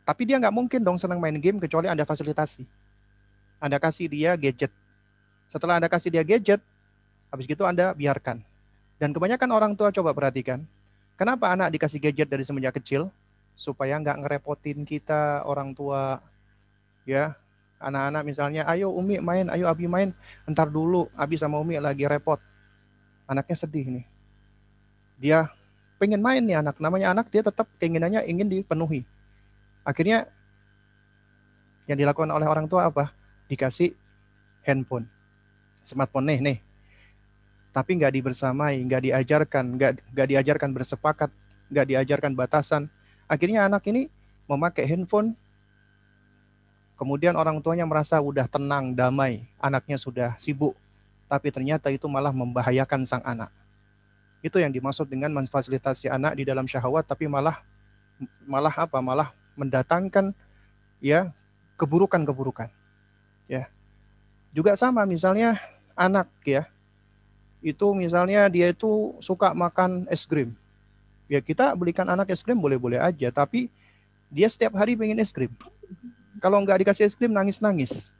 Tapi dia nggak mungkin dong senang main game kecuali Anda fasilitasi anda kasih dia gadget. Setelah Anda kasih dia gadget, habis gitu Anda biarkan. Dan kebanyakan orang tua coba perhatikan, kenapa anak dikasih gadget dari semenjak kecil? Supaya nggak ngerepotin kita orang tua, ya. Anak-anak misalnya, ayo Umi main, ayo Abi main. Ntar dulu, Abi sama Umi lagi repot. Anaknya sedih nih. Dia pengen main nih anak. Namanya anak, dia tetap keinginannya ingin dipenuhi. Akhirnya yang dilakukan oleh orang tua apa? Dikasih handphone. Smartphone nih, nih. Tapi nggak dibersamai, nggak diajarkan, nggak nggak diajarkan bersepakat, nggak diajarkan batasan. Akhirnya anak ini memakai handphone Kemudian orang tuanya merasa udah tenang, damai, anaknya sudah sibuk, tapi ternyata itu malah membahayakan sang anak. Itu yang dimaksud dengan memfasilitasi anak di dalam syahwat, tapi malah malah apa? Malah mendatangkan ya keburukan-keburukan. Ya. Juga sama misalnya anak ya. Itu misalnya dia itu suka makan es krim. Ya kita belikan anak es krim boleh-boleh aja, tapi dia setiap hari pengen es krim kalau nggak dikasih es krim nangis-nangis,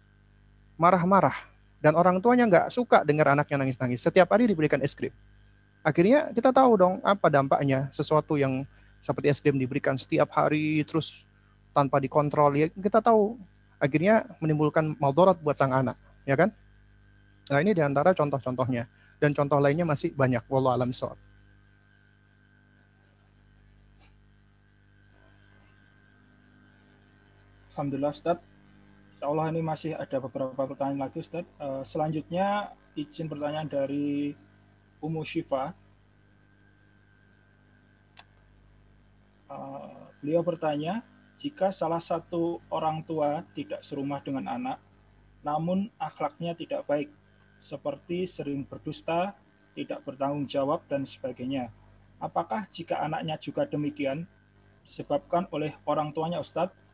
marah-marah, dan orang tuanya nggak suka dengar anaknya nangis-nangis. Setiap hari diberikan es krim. Akhirnya kita tahu dong apa dampaknya sesuatu yang seperti es krim diberikan setiap hari terus tanpa dikontrol ya kita tahu akhirnya menimbulkan maldorat buat sang anak, ya kan? Nah ini di antara contoh-contohnya dan contoh lainnya masih banyak. Wallahu alam soal. Alhamdulillah Ustaz. Insya Allah ini masih ada beberapa pertanyaan lagi Ustaz. Uh, selanjutnya izin pertanyaan dari Umu Syifa. Uh, beliau bertanya, jika salah satu orang tua tidak serumah dengan anak, namun akhlaknya tidak baik, seperti sering berdusta, tidak bertanggung jawab, dan sebagainya. Apakah jika anaknya juga demikian, disebabkan oleh orang tuanya Ustadz,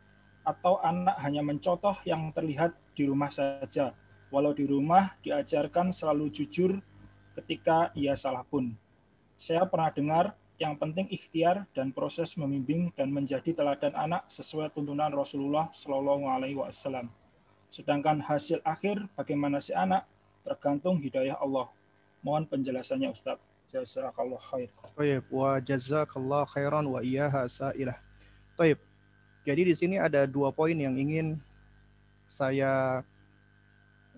atau anak hanya mencontoh yang terlihat di rumah saja, walau di rumah diajarkan selalu jujur ketika ia salah pun. Saya pernah dengar yang penting ikhtiar dan proses membimbing dan menjadi teladan anak sesuai tuntunan Rasulullah Shallallahu Alaihi Wasallam. Sedangkan hasil akhir bagaimana si anak tergantung hidayah Allah. Mohon penjelasannya Ustaz. Jazakallah khair. Baik, wa jazakallah khairan wa iyyaha sa'ilah. Baik, jadi di sini ada dua poin yang ingin saya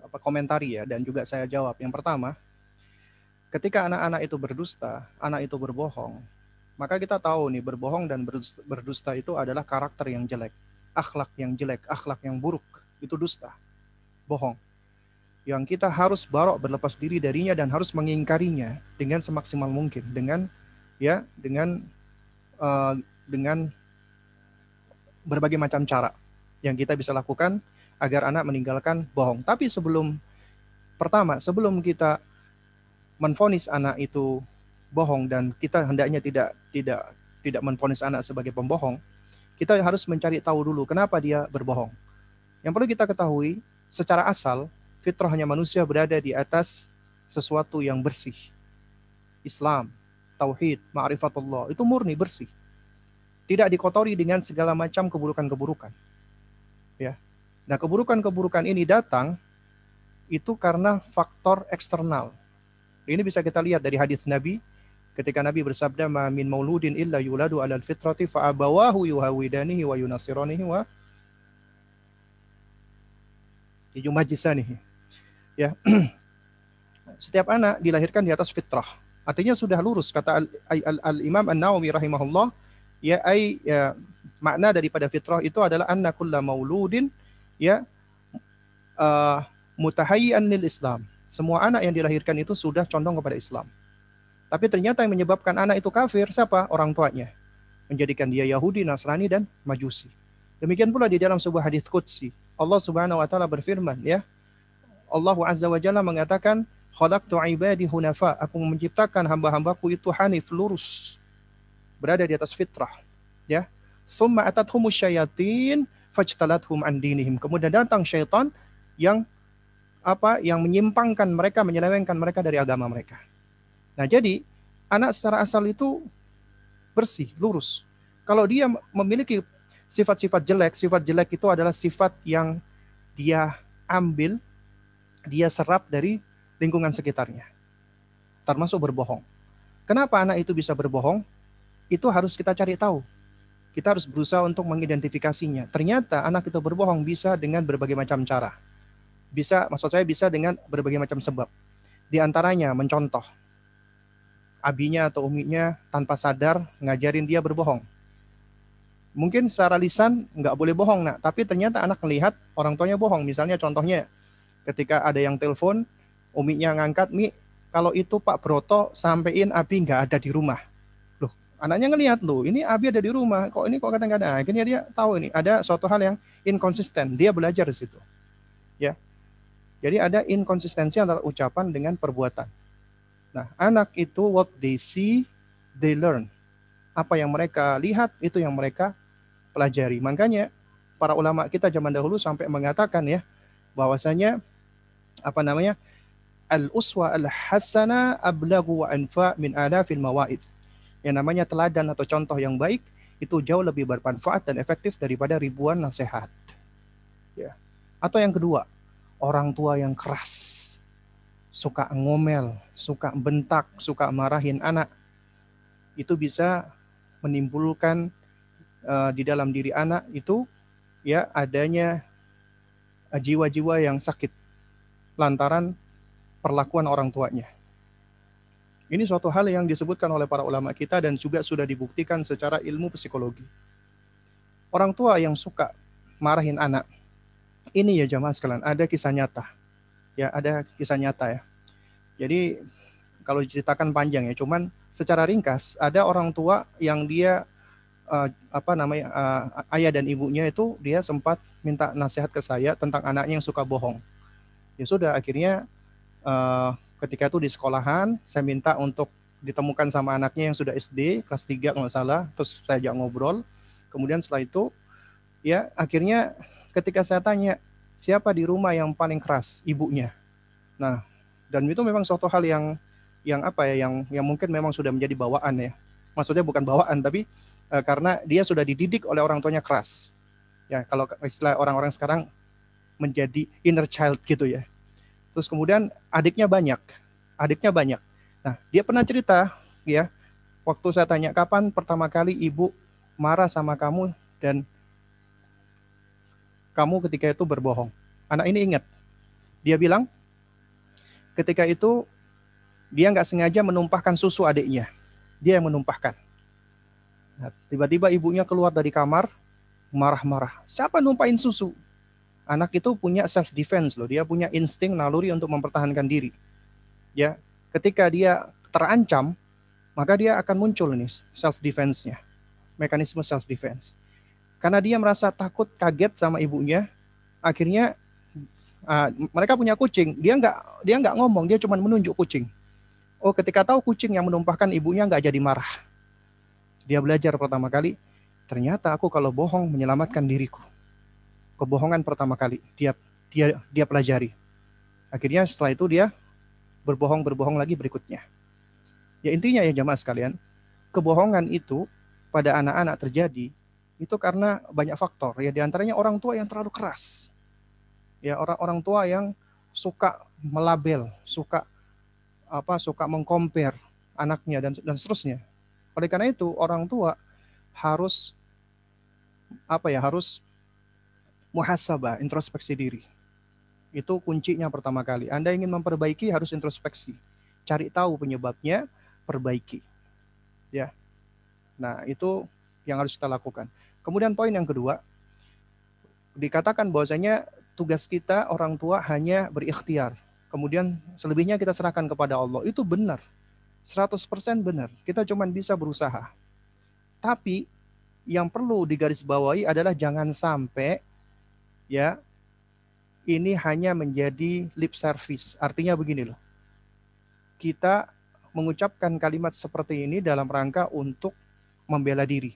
apa komentari ya dan juga saya jawab. Yang pertama, ketika anak-anak itu berdusta, anak itu berbohong, maka kita tahu nih berbohong dan berdusta itu adalah karakter yang jelek, akhlak yang jelek, akhlak yang buruk, itu dusta, bohong. Yang kita harus barok berlepas diri darinya dan harus mengingkarinya dengan semaksimal mungkin, dengan ya dengan uh, dengan berbagai macam cara yang kita bisa lakukan agar anak meninggalkan bohong. Tapi sebelum pertama, sebelum kita menfonis anak itu bohong dan kita hendaknya tidak tidak tidak menfonis anak sebagai pembohong, kita harus mencari tahu dulu kenapa dia berbohong. Yang perlu kita ketahui, secara asal fitrahnya manusia berada di atas sesuatu yang bersih. Islam, tauhid, ma'rifatullah, itu murni bersih tidak dikotori dengan segala macam keburukan-keburukan. Ya. Nah, keburukan-keburukan ini datang itu karena faktor eksternal. Ini bisa kita lihat dari hadis Nabi ketika Nabi bersabda ma min mauludin illa yuladu alal fitrati fa abawahu yuhawidanihi wa yunasiranihi wa yumajisanihi. Ya. Setiap anak dilahirkan di atas fitrah. Artinya sudah lurus kata Al, Al, Al Imam An-Nawawi rahimahullah ya ai ya, makna daripada fitrah itu adalah anna mauludin ya uh, mutahayyan lil Islam. Semua anak yang dilahirkan itu sudah condong kepada Islam. Tapi ternyata yang menyebabkan anak itu kafir siapa? Orang tuanya. Menjadikan dia Yahudi, Nasrani dan Majusi. Demikian pula di dalam sebuah hadis qudsi. Allah Subhanahu wa taala berfirman ya. Allah Azza wa Jalla mengatakan khalaqtu ibadi hunafa. Aku menciptakan hamba-hambaku itu hanif, lurus berada di atas fitrah ya. Summa atathum syayatin fajtalathum an dinihim. Kemudian datang syaitan yang apa yang menyimpangkan mereka menyelewengkan mereka dari agama mereka. Nah jadi anak secara asal itu bersih lurus. Kalau dia memiliki sifat-sifat jelek sifat jelek itu adalah sifat yang dia ambil dia serap dari lingkungan sekitarnya. Termasuk berbohong. Kenapa anak itu bisa berbohong itu harus kita cari tahu. kita harus berusaha untuk mengidentifikasinya. Ternyata anak itu berbohong bisa dengan berbagai macam cara. Bisa, maksud saya bisa dengan berbagai macam sebab. Di antaranya mencontoh. Abinya atau uminya tanpa sadar ngajarin dia berbohong. Mungkin secara lisan nggak boleh bohong, nak. Tapi ternyata anak melihat orang tuanya bohong. Misalnya contohnya ketika ada yang telepon, uminya ngangkat, Mi, kalau itu Pak Broto sampein Abi nggak ada di rumah anaknya ngelihat loh ini Abi ada di rumah kok ini kok kadang-kadang akhirnya dia tahu ini ada suatu hal yang inkonsisten dia belajar di situ. Ya. Jadi ada inkonsistensi antara ucapan dengan perbuatan. Nah anak itu what they see they learn. Apa yang mereka lihat itu yang mereka pelajari. Makanya para ulama kita zaman dahulu sampai mengatakan ya bahwasanya apa namanya al uswa al hasana ablagu wa anfa min alafil mawaid yang namanya teladan atau contoh yang baik itu jauh lebih bermanfaat dan efektif daripada ribuan nasihat. Ya. Atau yang kedua, orang tua yang keras, suka ngomel, suka bentak, suka marahin anak, itu bisa menimbulkan uh, di dalam diri anak itu ya adanya eh, jiwa-jiwa yang sakit lantaran perlakuan orang tuanya. Ini suatu hal yang disebutkan oleh para ulama kita dan juga sudah dibuktikan secara ilmu psikologi. Orang tua yang suka marahin anak, ini ya jamaah sekalian, ada kisah nyata. Ya, ada kisah nyata ya. Jadi kalau diceritakan panjang ya, cuman secara ringkas ada orang tua yang dia uh, apa namanya uh, ayah dan ibunya itu dia sempat minta nasihat ke saya tentang anaknya yang suka bohong. Ya sudah akhirnya uh, ketika itu di sekolahan saya minta untuk ditemukan sama anaknya yang sudah SD kelas 3 nggak salah. Terus saya ajak ngobrol. Kemudian setelah itu ya akhirnya ketika saya tanya siapa di rumah yang paling keras ibunya? Nah dan itu memang suatu hal yang yang apa ya yang yang mungkin memang sudah menjadi bawaan ya. Maksudnya bukan bawaan tapi e, karena dia sudah dididik oleh orang tuanya keras. Ya kalau istilah orang-orang sekarang menjadi inner child gitu ya Terus kemudian adiknya banyak, adiknya banyak. Nah, dia pernah cerita, ya, waktu saya tanya kapan pertama kali ibu marah sama kamu dan kamu ketika itu berbohong. Anak ini ingat, dia bilang ketika itu dia nggak sengaja menumpahkan susu adiknya. Dia yang menumpahkan. Nah, tiba-tiba ibunya keluar dari kamar, marah-marah. Siapa numpahin susu? Anak itu punya self defense loh, dia punya insting naluri untuk mempertahankan diri. Ya, ketika dia terancam, maka dia akan muncul nih self defense-nya. Mekanisme self defense. Karena dia merasa takut, kaget sama ibunya, akhirnya uh, mereka punya kucing, dia nggak dia nggak ngomong, dia cuma menunjuk kucing. Oh, ketika tahu kucing yang menumpahkan ibunya nggak jadi marah. Dia belajar pertama kali, ternyata aku kalau bohong menyelamatkan diriku kebohongan pertama kali dia dia dia pelajari. Akhirnya setelah itu dia berbohong berbohong lagi berikutnya. Ya intinya ya jamaah sekalian, kebohongan itu pada anak-anak terjadi itu karena banyak faktor ya di antaranya orang tua yang terlalu keras. Ya orang-orang tua yang suka melabel, suka apa suka mengkompar anaknya dan dan seterusnya. Oleh karena itu orang tua harus apa ya harus muhasabah, introspeksi diri. Itu kuncinya pertama kali. Anda ingin memperbaiki harus introspeksi. Cari tahu penyebabnya, perbaiki. Ya. Nah, itu yang harus kita lakukan. Kemudian poin yang kedua, dikatakan bahwasanya tugas kita orang tua hanya berikhtiar. Kemudian selebihnya kita serahkan kepada Allah. Itu benar. 100% benar. Kita cuma bisa berusaha. Tapi yang perlu digarisbawahi adalah jangan sampai ya ini hanya menjadi lip service. Artinya begini loh. Kita mengucapkan kalimat seperti ini dalam rangka untuk membela diri.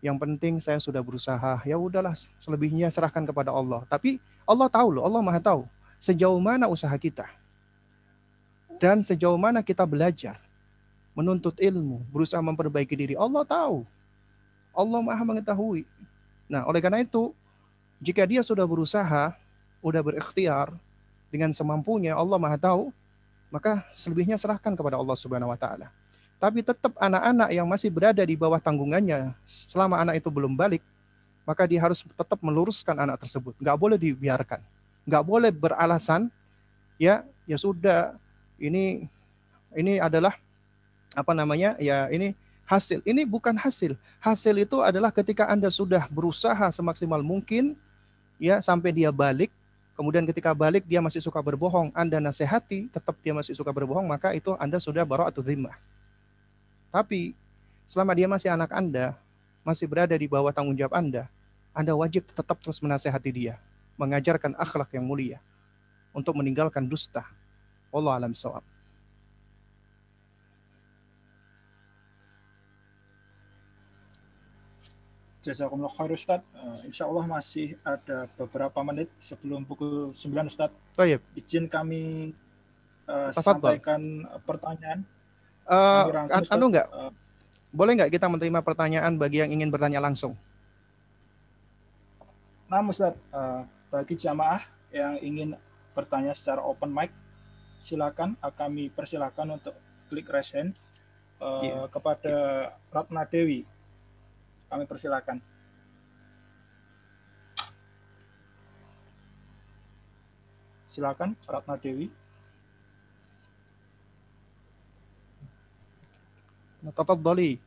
Yang penting saya sudah berusaha. Ya udahlah, selebihnya serahkan kepada Allah. Tapi Allah tahu loh, Allah Maha tahu sejauh mana usaha kita. Dan sejauh mana kita belajar menuntut ilmu, berusaha memperbaiki diri. Allah tahu. Allah Maha mengetahui. Nah, oleh karena itu jika dia sudah berusaha, sudah berikhtiar dengan semampunya, Allah Maha tahu, maka selebihnya serahkan kepada Allah Subhanahu wa taala. Tapi tetap anak-anak yang masih berada di bawah tanggungannya selama anak itu belum balik, maka dia harus tetap meluruskan anak tersebut. Nggak boleh dibiarkan. Nggak boleh beralasan, ya ya sudah ini ini adalah apa namanya ya ini hasil. Ini bukan hasil. Hasil itu adalah ketika Anda sudah berusaha semaksimal mungkin ya sampai dia balik kemudian ketika balik dia masih suka berbohong, Anda nasihati, tetap dia masih suka berbohong, maka itu Anda sudah atau zimmah. Tapi selama dia masih anak Anda, masih berada di bawah tanggung jawab Anda, Anda wajib tetap terus menasehati dia, mengajarkan akhlak yang mulia untuk meninggalkan dusta. Allah alam sawab. Jazakumullah khair Ustaz. Uh, insya Allah masih ada beberapa menit sebelum pukul 9 Ustaz. Oh, iya. Izin kami uh, sampaikan pertanyaan. Uh, anu enggak? Uh, Boleh nggak kita menerima pertanyaan bagi yang ingin bertanya langsung? Nah, Ustaz, uh, bagi jamaah yang ingin bertanya secara open mic, silakan uh, kami persilakan untuk klik raise hand uh, yeah. kepada Ratna Dewi. Kami persilakan. Silakan Ratna Dewi. Tafadhali.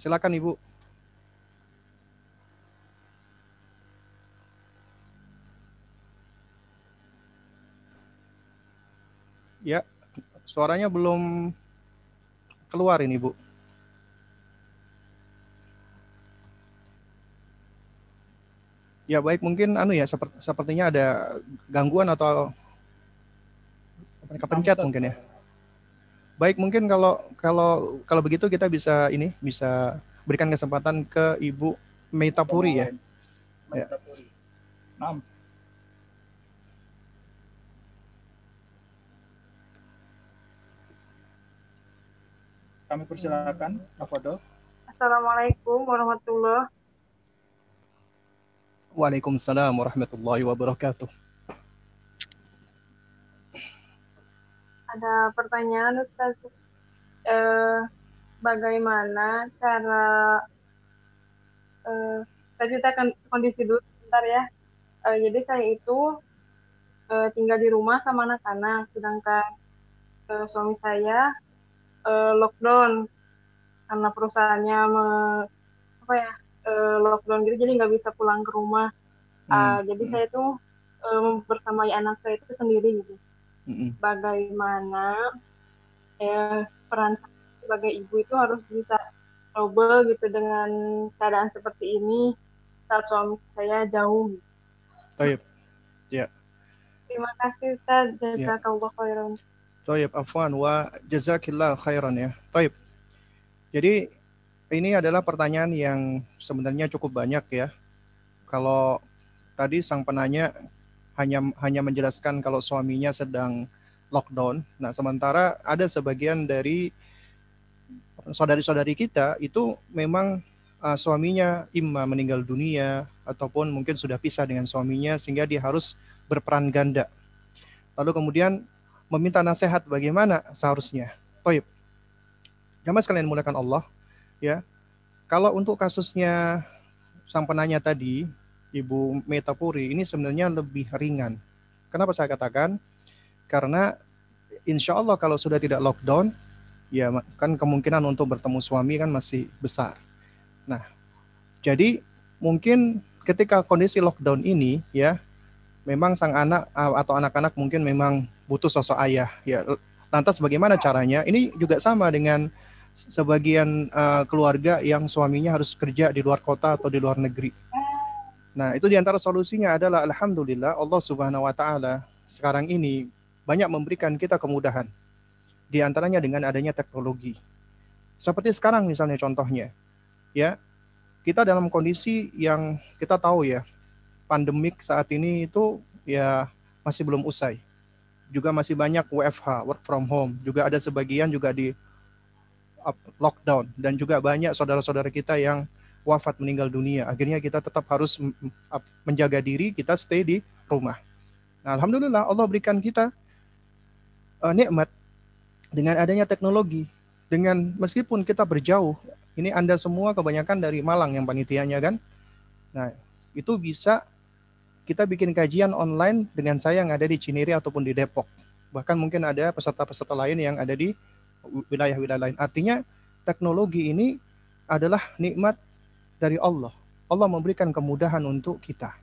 Silakan Ibu. Ya, suaranya belum keluar ini, Bu. Ya baik mungkin anu ya seperti, sepertinya ada gangguan atau kepencet mungkin ya. Baik, mungkin kalau kalau kalau begitu kita bisa ini bisa berikan kesempatan ke Ibu Meitapuri ya. Meitapuri. Ya. Kami persilakan, Afado. Assalamualaikum warahmatullahi Waalaikumsalam warahmatullahi wabarakatuh. ada pertanyaan Ustaz. Eh, bagaimana cara eh, saya ceritakan kondisi dulu sebentar ya. Eh, jadi saya itu eh, tinggal di rumah sama anak-anak, sedangkan eh, suami saya eh, lockdown karena perusahaannya me, apa ya eh, lockdown gitu, jadi nggak bisa pulang ke rumah. Hmm. Uh, jadi hmm. saya tuh uh, mempersamai anak saya itu sendiri gitu mm bagaimana ya peran sebagai ibu itu harus bisa double gitu dengan keadaan seperti ini saat suami saya jauh. Baik. Ya. Terima kasih Ustaz. Ya. Jazakallah khairan. Taib, afwan wa jazakillah khairan ya. Taib. Jadi ini adalah pertanyaan yang sebenarnya cukup banyak ya. Kalau tadi sang penanya hanya hanya menjelaskan kalau suaminya sedang lockdown. Nah, sementara ada sebagian dari saudari-saudari kita itu memang uh, suaminya imma meninggal dunia ataupun mungkin sudah pisah dengan suaminya sehingga dia harus berperan ganda. Lalu kemudian meminta nasihat bagaimana seharusnya. Toib. Jamaah sekalian mulakan Allah, ya. Kalau untuk kasusnya sang penanya tadi, Ibu Metapuri ini sebenarnya lebih ringan. Kenapa saya katakan? Karena insya Allah kalau sudah tidak lockdown, ya kan kemungkinan untuk bertemu suami kan masih besar. Nah, jadi mungkin ketika kondisi lockdown ini ya, memang sang anak atau anak-anak mungkin memang butuh sosok ayah. Ya, lantas bagaimana caranya? Ini juga sama dengan sebagian uh, keluarga yang suaminya harus kerja di luar kota atau di luar negeri Nah, itu di antara solusinya adalah Alhamdulillah Allah Subhanahu wa Ta'ala sekarang ini banyak memberikan kita kemudahan. Di antaranya dengan adanya teknologi. Seperti sekarang misalnya contohnya, ya kita dalam kondisi yang kita tahu ya, pandemik saat ini itu ya masih belum usai. Juga masih banyak WFH, work from home. Juga ada sebagian juga di lockdown. Dan juga banyak saudara-saudara kita yang wafat meninggal dunia. Akhirnya kita tetap harus menjaga diri, kita stay di rumah. Nah, alhamdulillah Allah berikan kita uh, nikmat dengan adanya teknologi, dengan meskipun kita berjauh, ini Anda semua kebanyakan dari Malang yang panitianya kan. Nah, itu bisa kita bikin kajian online dengan saya yang ada di Cinere ataupun di Depok. Bahkan mungkin ada peserta-peserta lain yang ada di wilayah-wilayah lain. Artinya teknologi ini adalah nikmat dari Allah. Allah memberikan kemudahan untuk kita.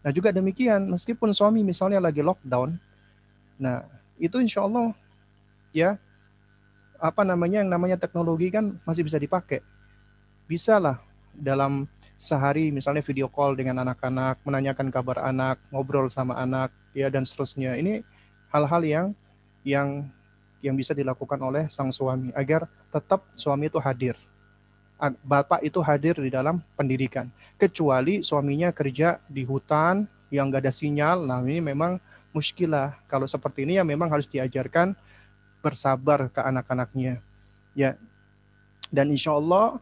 Nah juga demikian, meskipun suami misalnya lagi lockdown, nah itu insya Allah ya apa namanya yang namanya teknologi kan masih bisa dipakai. Bisa lah dalam sehari misalnya video call dengan anak-anak, menanyakan kabar anak, ngobrol sama anak, ya dan seterusnya. Ini hal-hal yang yang yang bisa dilakukan oleh sang suami agar tetap suami itu hadir. Bapak itu hadir di dalam pendidikan. Kecuali suaminya kerja di hutan yang gak ada sinyal, nah ini memang muskilah. Kalau seperti ini ya memang harus diajarkan bersabar ke anak-anaknya. Ya, dan insya Allah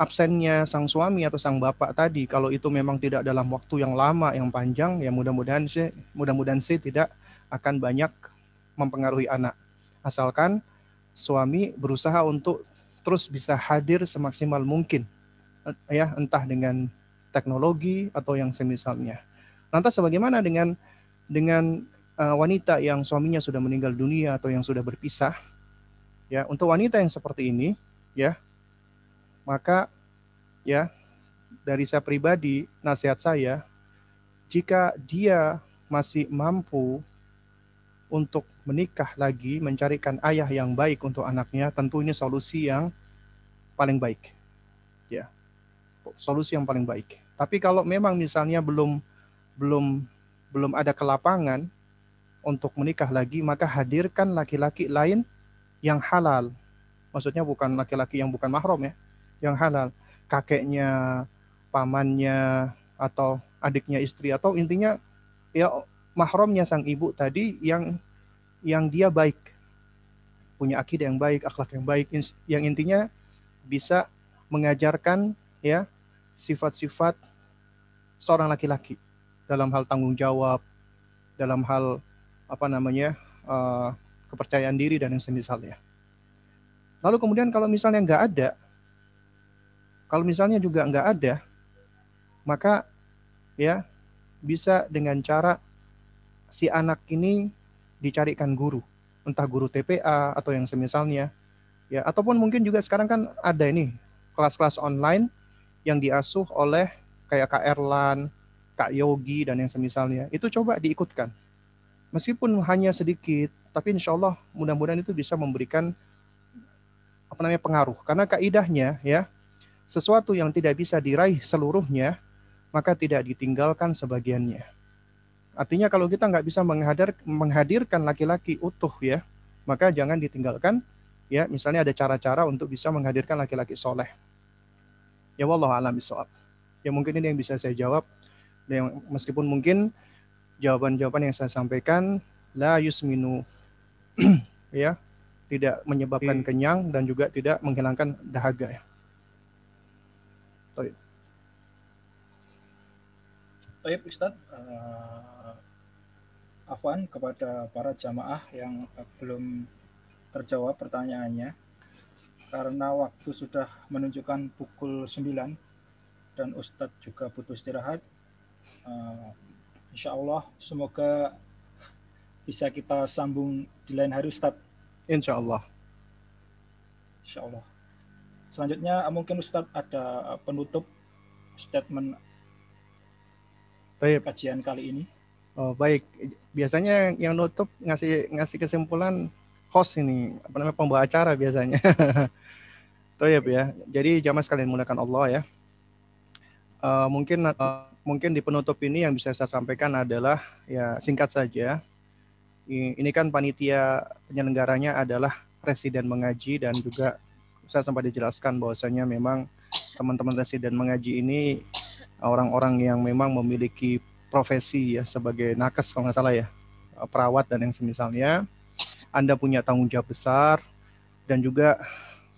absennya sang suami atau sang bapak tadi kalau itu memang tidak dalam waktu yang lama yang panjang ya mudah-mudahan sih mudah-mudahan sih tidak akan banyak mempengaruhi anak asalkan suami berusaha untuk terus bisa hadir semaksimal mungkin ya entah dengan teknologi atau yang semisalnya. Lantas bagaimana dengan dengan uh, wanita yang suaminya sudah meninggal dunia atau yang sudah berpisah ya untuk wanita yang seperti ini ya maka ya dari saya pribadi nasihat saya jika dia masih mampu untuk menikah lagi mencarikan ayah yang baik untuk anaknya tentu ini solusi yang paling baik. Ya. Solusi yang paling baik. Tapi kalau memang misalnya belum belum belum ada kelapangan untuk menikah lagi maka hadirkan laki-laki lain yang halal. Maksudnya bukan laki-laki yang bukan mahram ya yang halal, kakeknya, pamannya, atau adiknya istri, atau intinya ya mahramnya sang ibu tadi yang yang dia baik, punya akidah yang baik, akhlak yang baik, yang intinya bisa mengajarkan ya sifat-sifat seorang laki-laki. Dalam hal tanggung jawab, dalam hal apa namanya uh, kepercayaan diri dan yang semisalnya. Lalu kemudian kalau misalnya nggak ada, kalau misalnya juga nggak ada, maka ya bisa dengan cara si anak ini dicarikan guru, entah guru TPA atau yang semisalnya, ya ataupun mungkin juga sekarang kan ada ini kelas-kelas online yang diasuh oleh kayak Kak Erlan, Kak Yogi dan yang semisalnya. Itu coba diikutkan. Meskipun hanya sedikit, tapi insya Allah mudah-mudahan itu bisa memberikan apa namanya pengaruh. Karena kaidahnya ya sesuatu yang tidak bisa diraih seluruhnya, maka tidak ditinggalkan sebagiannya. Artinya kalau kita nggak bisa menghadir, menghadirkan laki-laki utuh ya, maka jangan ditinggalkan ya. Misalnya ada cara-cara untuk bisa menghadirkan laki-laki soleh. Ya wallah alam bisawab. Ya mungkin ini yang bisa saya jawab. Dan meskipun mungkin jawaban-jawaban yang saya sampaikan la yusminu ya tidak menyebabkan kenyang dan juga tidak menghilangkan dahaga ya. Taib. Taib Ustaz, uh, Afwan kepada para jamaah yang uh, belum terjawab pertanyaannya karena waktu sudah menunjukkan pukul 9 dan Ustadz juga butuh istirahat. Uh, insya Allah semoga bisa kita sambung di lain hari Ustadz. Insya Allah. Insya Allah. Selanjutnya mungkin Ustadz ada penutup statement baik. kajian kali ini. Oh, baik. Biasanya yang nutup ngasih ngasih kesimpulan host ini, apa namanya pembawa acara biasanya. Toyib ya. Jadi jamaah sekalian menggunakan Allah ya. Uh, mungkin uh, mungkin di penutup ini yang bisa saya sampaikan adalah ya singkat saja. Ini kan panitia penyelenggaranya adalah presiden mengaji dan juga saya sempat dijelaskan bahwasanya memang teman-teman residen mengaji ini orang-orang yang memang memiliki profesi ya sebagai nakes kalau nggak salah ya perawat dan yang semisalnya Anda punya tanggung jawab besar dan juga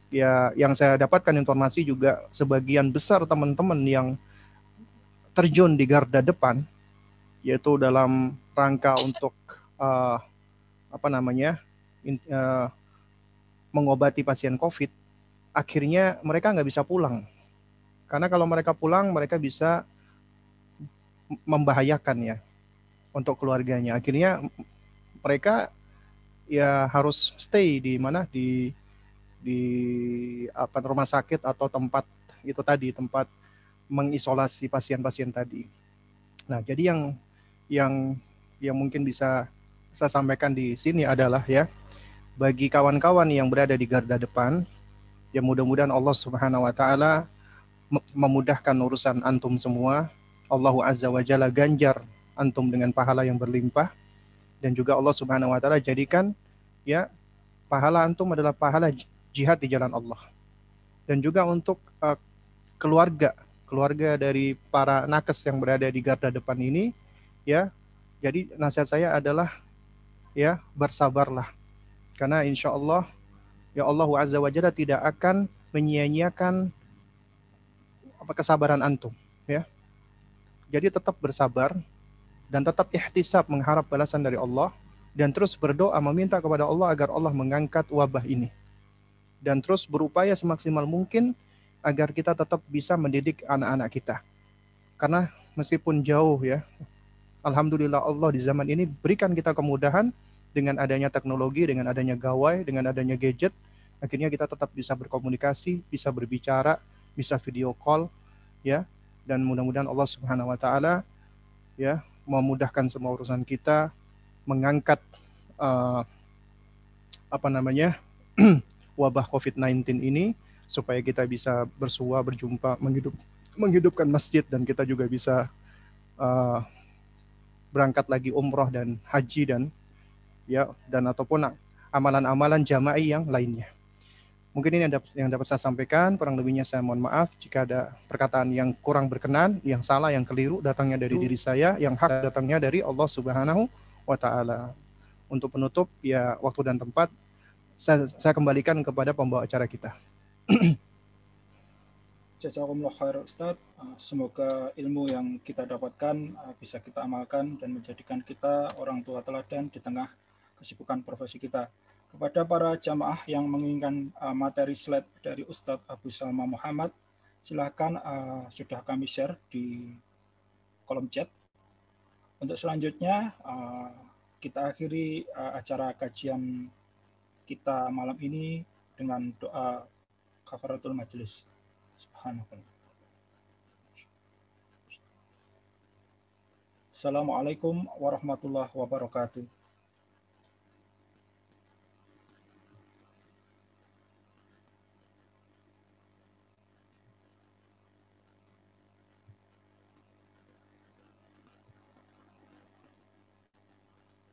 ya yang saya dapatkan informasi juga sebagian besar teman-teman yang terjun di garda depan yaitu dalam rangka untuk uh, apa namanya in, uh, mengobati pasien COVID, akhirnya mereka nggak bisa pulang. Karena kalau mereka pulang, mereka bisa membahayakan ya untuk keluarganya. Akhirnya mereka ya harus stay di mana di di apa rumah sakit atau tempat itu tadi tempat mengisolasi pasien-pasien tadi. Nah, jadi yang yang yang mungkin bisa saya sampaikan di sini adalah ya bagi kawan-kawan yang berada di garda depan ya mudah-mudahan Allah Subhanahu wa taala memudahkan urusan antum semua. Allah Azza wa Jalla ganjar antum dengan pahala yang berlimpah dan juga Allah Subhanahu wa taala jadikan ya pahala antum adalah pahala jihad di jalan Allah. Dan juga untuk uh, keluarga, keluarga dari para nakes yang berada di garda depan ini ya. Jadi nasihat saya adalah ya bersabarlah. Karena insya Allah ya Allah Azza wa Jalla tidak akan menyia-nyiakan apa kesabaran antum ya. Jadi tetap bersabar dan tetap ihtisab mengharap balasan dari Allah dan terus berdoa meminta kepada Allah agar Allah mengangkat wabah ini. Dan terus berupaya semaksimal mungkin agar kita tetap bisa mendidik anak-anak kita. Karena meskipun jauh ya, Alhamdulillah Allah di zaman ini berikan kita kemudahan dengan adanya teknologi, dengan adanya gawai, dengan adanya gadget, akhirnya kita tetap bisa berkomunikasi, bisa berbicara, bisa video call, ya. Dan mudah-mudahan Allah Subhanahu wa taala ya memudahkan semua urusan kita, mengangkat uh, apa namanya wabah COVID-19 ini supaya kita bisa bersua berjumpa menghidup menghidupkan masjid dan kita juga bisa uh, berangkat lagi umroh dan haji dan ya dan ataupun amalan-amalan jamaah yang lainnya. Mungkin ini yang dapat, saya sampaikan. Kurang lebihnya saya mohon maaf jika ada perkataan yang kurang berkenan, yang salah, yang keliru datangnya dari diri saya, yang hak datangnya dari Allah Subhanahu wa taala. Untuk penutup ya waktu dan tempat saya, saya kembalikan kepada pembawa acara kita. Jazakumullah khair. Uh, semoga ilmu yang kita dapatkan uh, bisa kita amalkan dan menjadikan kita orang tua teladan di tengah kesibukan profesi kita. Kepada para jamaah yang menginginkan uh, materi slide dari Ustadz Abu Salma Muhammad, silahkan sudah kami share di kolom chat untuk selanjutnya uh, kita akhiri uh, acara kajian kita malam ini dengan doa kafaratul majelis. Subhanallah. Assalamualaikum warahmatullahi wabarakatuh.